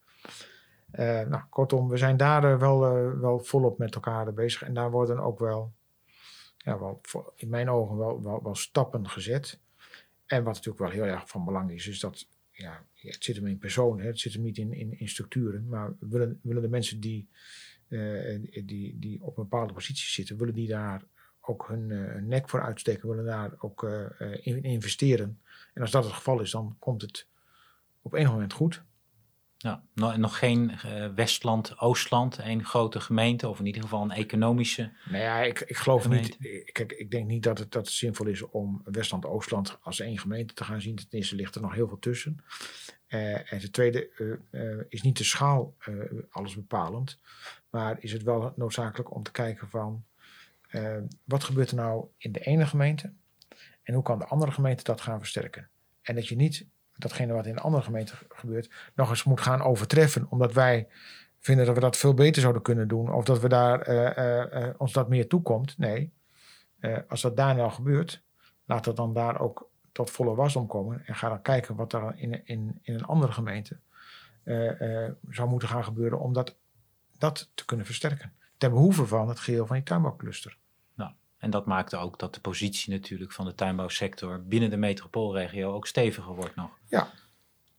Nou, kortom, we zijn daar wel, wel volop met elkaar bezig en daar worden ook wel, ja, wel in mijn ogen wel, wel, stappen gezet. En wat natuurlijk wel heel erg van belang is, is dat ja, het zit hem in personen, het zit hem niet in, in, in structuren. Maar willen, willen de mensen die, die, die op een bepaalde positie zitten, willen die daar ook hun nek voor uitsteken, willen daar ook in investeren. En als dat het geval is, dan komt het op enig moment goed. Ja, nog geen uh, Westland, Oostland, één grote gemeente, of in ieder geval een economische. Nou ja, ik, ik geloof gemeente. niet. Kijk, ik denk niet dat het, dat het zinvol is om Westland, Oostland als één gemeente te gaan zien. Ten eerste ligt er nog heel veel tussen. Uh, en ten tweede uh, is niet de schaal alles bepalend, maar is het wel noodzakelijk om te kijken van wat gebeurt er nou in de ene gemeente en hoe kan de andere gemeente dat gaan versterken. En dat je niet datgene wat in andere gemeenten gebeurt, nog eens moet gaan overtreffen. Omdat wij vinden dat we dat veel beter zouden kunnen doen. Of dat we daar, uh, uh, ons dat meer toekomt. Nee, als dat daar nou gebeurt, laat dat dan daar ook tot volle wasdom komen. En ga dan kijken wat er in, in, in een andere gemeente zou moeten gaan gebeuren om dat, dat te kunnen versterken. Ten behoeve van het geheel van die tuinbouwcluster. En dat maakte ook dat de positie natuurlijk van de tuinbouwsector binnen de metropoolregio ook steviger wordt nog. Ja,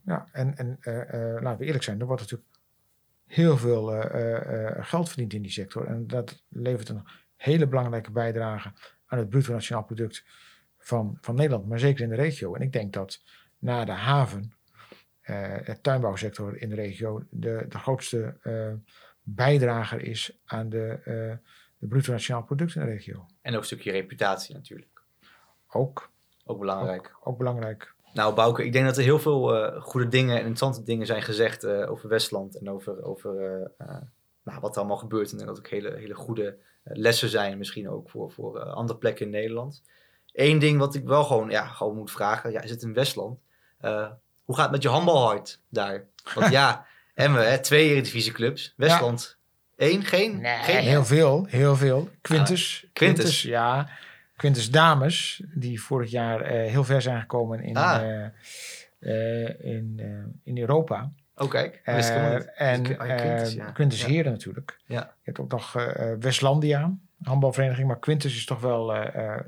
ja. en, en uh, laten we eerlijk zijn, er wordt natuurlijk heel veel uh, geld verdiend in die sector. En dat levert een hele belangrijke bijdrage aan het bruto nationaal product van, van Nederland, maar zeker in de regio. En ik denk dat na de haven, het tuinbouwsector in de regio, de, de grootste bijdrager is aan de het bruto nationaal product in de regio. En ook een stukje reputatie natuurlijk. Ook. Ook belangrijk. Ook, belangrijk. Nou, Bouke, ik denk dat er heel veel uh, goede dingen en interessante dingen zijn gezegd uh, over Westland en over, over uh, nou, wat er allemaal gebeurt. En dat ook hele, hele goede lessen zijn, misschien ook voor, voor andere plekken in Nederland. Eén ding wat ik wel gewoon, ja, gewoon moet vragen, ja, is het in Westland? hoe gaat het met je handbalhart daar? Want ja, hebben we hè, twee Eredivisieclubs. Westland Eén? Geen? Nee, geen, heel veel. Heel veel. Quintus. Ah, Quintus. Quintus. ja. Quintus Dames, die vorig jaar uh, heel ver zijn gekomen in, ah. uh, uh, in, in Europa. Oh, kijk. en dus oh, Quintus, ja. Quintus ja. Heren natuurlijk. Ja. Je hebt ook nog Westlandia, handbalvereniging. Maar Quintus is toch wel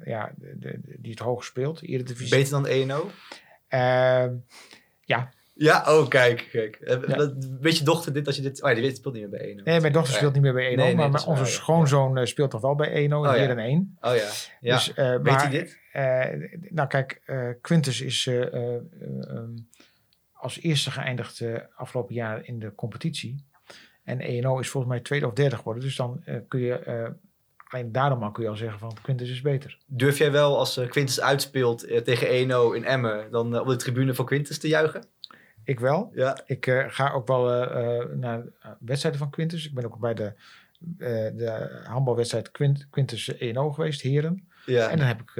ja, de, de, die het hoog speelt. Eredivisie. Beter dan ENO? ja, ja, oh kijk, kijk. Ja. Weet je dochter dit als je dit... Oh ja, die speelt niet meer bij 1 Nee, mijn dochter speelt niet meer bij 1 nee, nee, maar, onze schoonzoon ja. speelt toch wel bij 1 oh, hier in 1. Oh ja, ja. Dus, uh, Weet hij dit? Uh, nou kijk, uh, Quintus is um, als eerste geëindigd eh, afgelopen jaar in de competitie. En ENO is volgens mij tweede of derde geworden. Dus dan eh, kun je, eh, alleen daarom al kun je al zeggen van Quintus is beter. Durf jij wel als eh, Quintus uitspeelt eh, tegen 1-0 in Emmen, dan eh, op de tribune voor Quintus te juichen? Ik wel. Ja. Ik eh, ga ook wel eh, eh, naar wedstrijden van Quintus. Ik ben ook bij de, de handbalwedstrijd Quint, Quintus ENO geweest, heren. ja. En dan heb ik,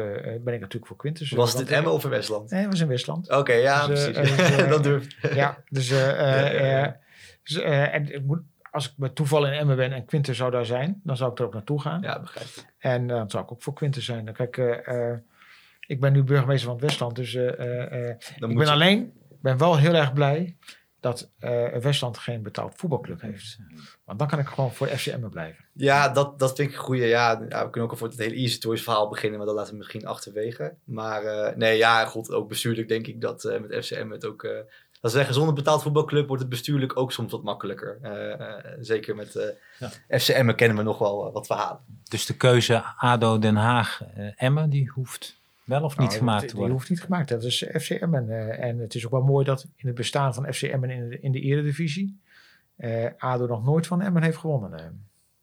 ben ik natuurlijk voor Quintus. Was in Emmen of in Westland? Nee, het was in Westland. Oké, ja, Dus, precies. dus, dat durf ja, dus, Ja, ja, ja. dus, en ik moet, als ik met toeval in Emmen ben en Quintus zou daar zijn, dan zou ik er ook naartoe gaan. Ja, begrijp ik. En dan zou ik ook voor Quintus zijn. Dan Kijk, ik ben nu burgemeester van het Westland, dus ik ben je- alleen, ben wel heel erg blij dat eh, Westland geen betaald voetbalclub heeft. Want dan kan ik gewoon voor FC Emmen blijven. Ja, dat, dat vind ik een goeie. Ja, ja, we kunnen ook al voor het hele Easy Toys verhaal beginnen, maar dat laten we misschien achterwege. Maar eh, nee, ja, god, ook bestuurlijk denk ik dat eh, met FCM het ook... eh dat ze zeggen, zonder betaald voetbalclub wordt het bestuurlijk ook soms wat makkelijker. Zeker met eh FCM kennen we nog wel wat verhalen. Dus de keuze ADO Den Haag eh, Emmen, die hoeft wel of niet Nou, gemaakt die- te Die worden. hoeft niet gemaakt. Dat is FC Emmen. eh, en het is ook wel mooi dat in het bestaan van FC Emmen in de, in de eredivisie... eh ADO nog nooit van Emmen heeft gewonnen. eh.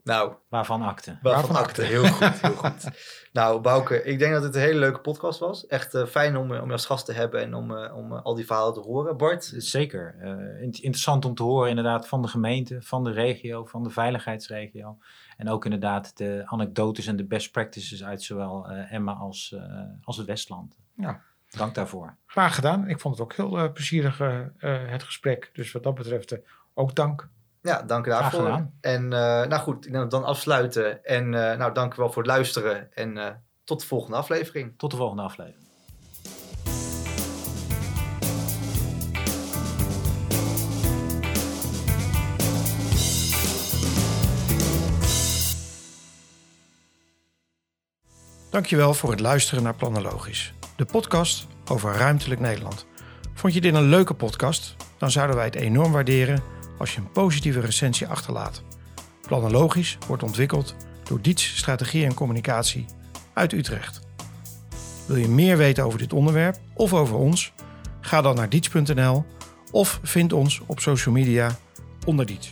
Nou, Waarvan akte. Waarvan Waarvan akte. Heel goed, heel goed. nou, Bouke, ik denk dat het een hele leuke podcast was. Echt eh, fijn om, om je als gast te hebben en om, eh, om al die verhalen te horen. Bart, Zeker. Eh, in- interessant om te horen inderdaad van de gemeente, van de regio, van de veiligheidsregio. En ook inderdaad de anekdotes en de best practices uit zowel eh, Emma als, eh, als het Westland. Ja. Dank daarvoor. Graag gedaan. Ik vond het ook heel eh, plezierig, het gesprek. Dus wat dat betreft ook dank. ja, dank daarvoor. En eh, nou goed, ik denk dat we dan afsluiten. En eh, nou, dank u wel voor het luisteren. En eh, tot de volgende aflevering. Tot de volgende aflevering. Dankjewel voor het luisteren naar Planologisch, de podcast over ruimtelijk Nederland. Vond je dit een leuke podcast? Dan zouden wij het enorm waarderen als je een positieve recensie achterlaat. Planologisch wordt ontwikkeld door Diets Strategie en Communicatie uit Utrecht. Wil je meer weten over dit onderwerp of over ons? Ga dan naar diets.nl of vind ons op social media onder Diets.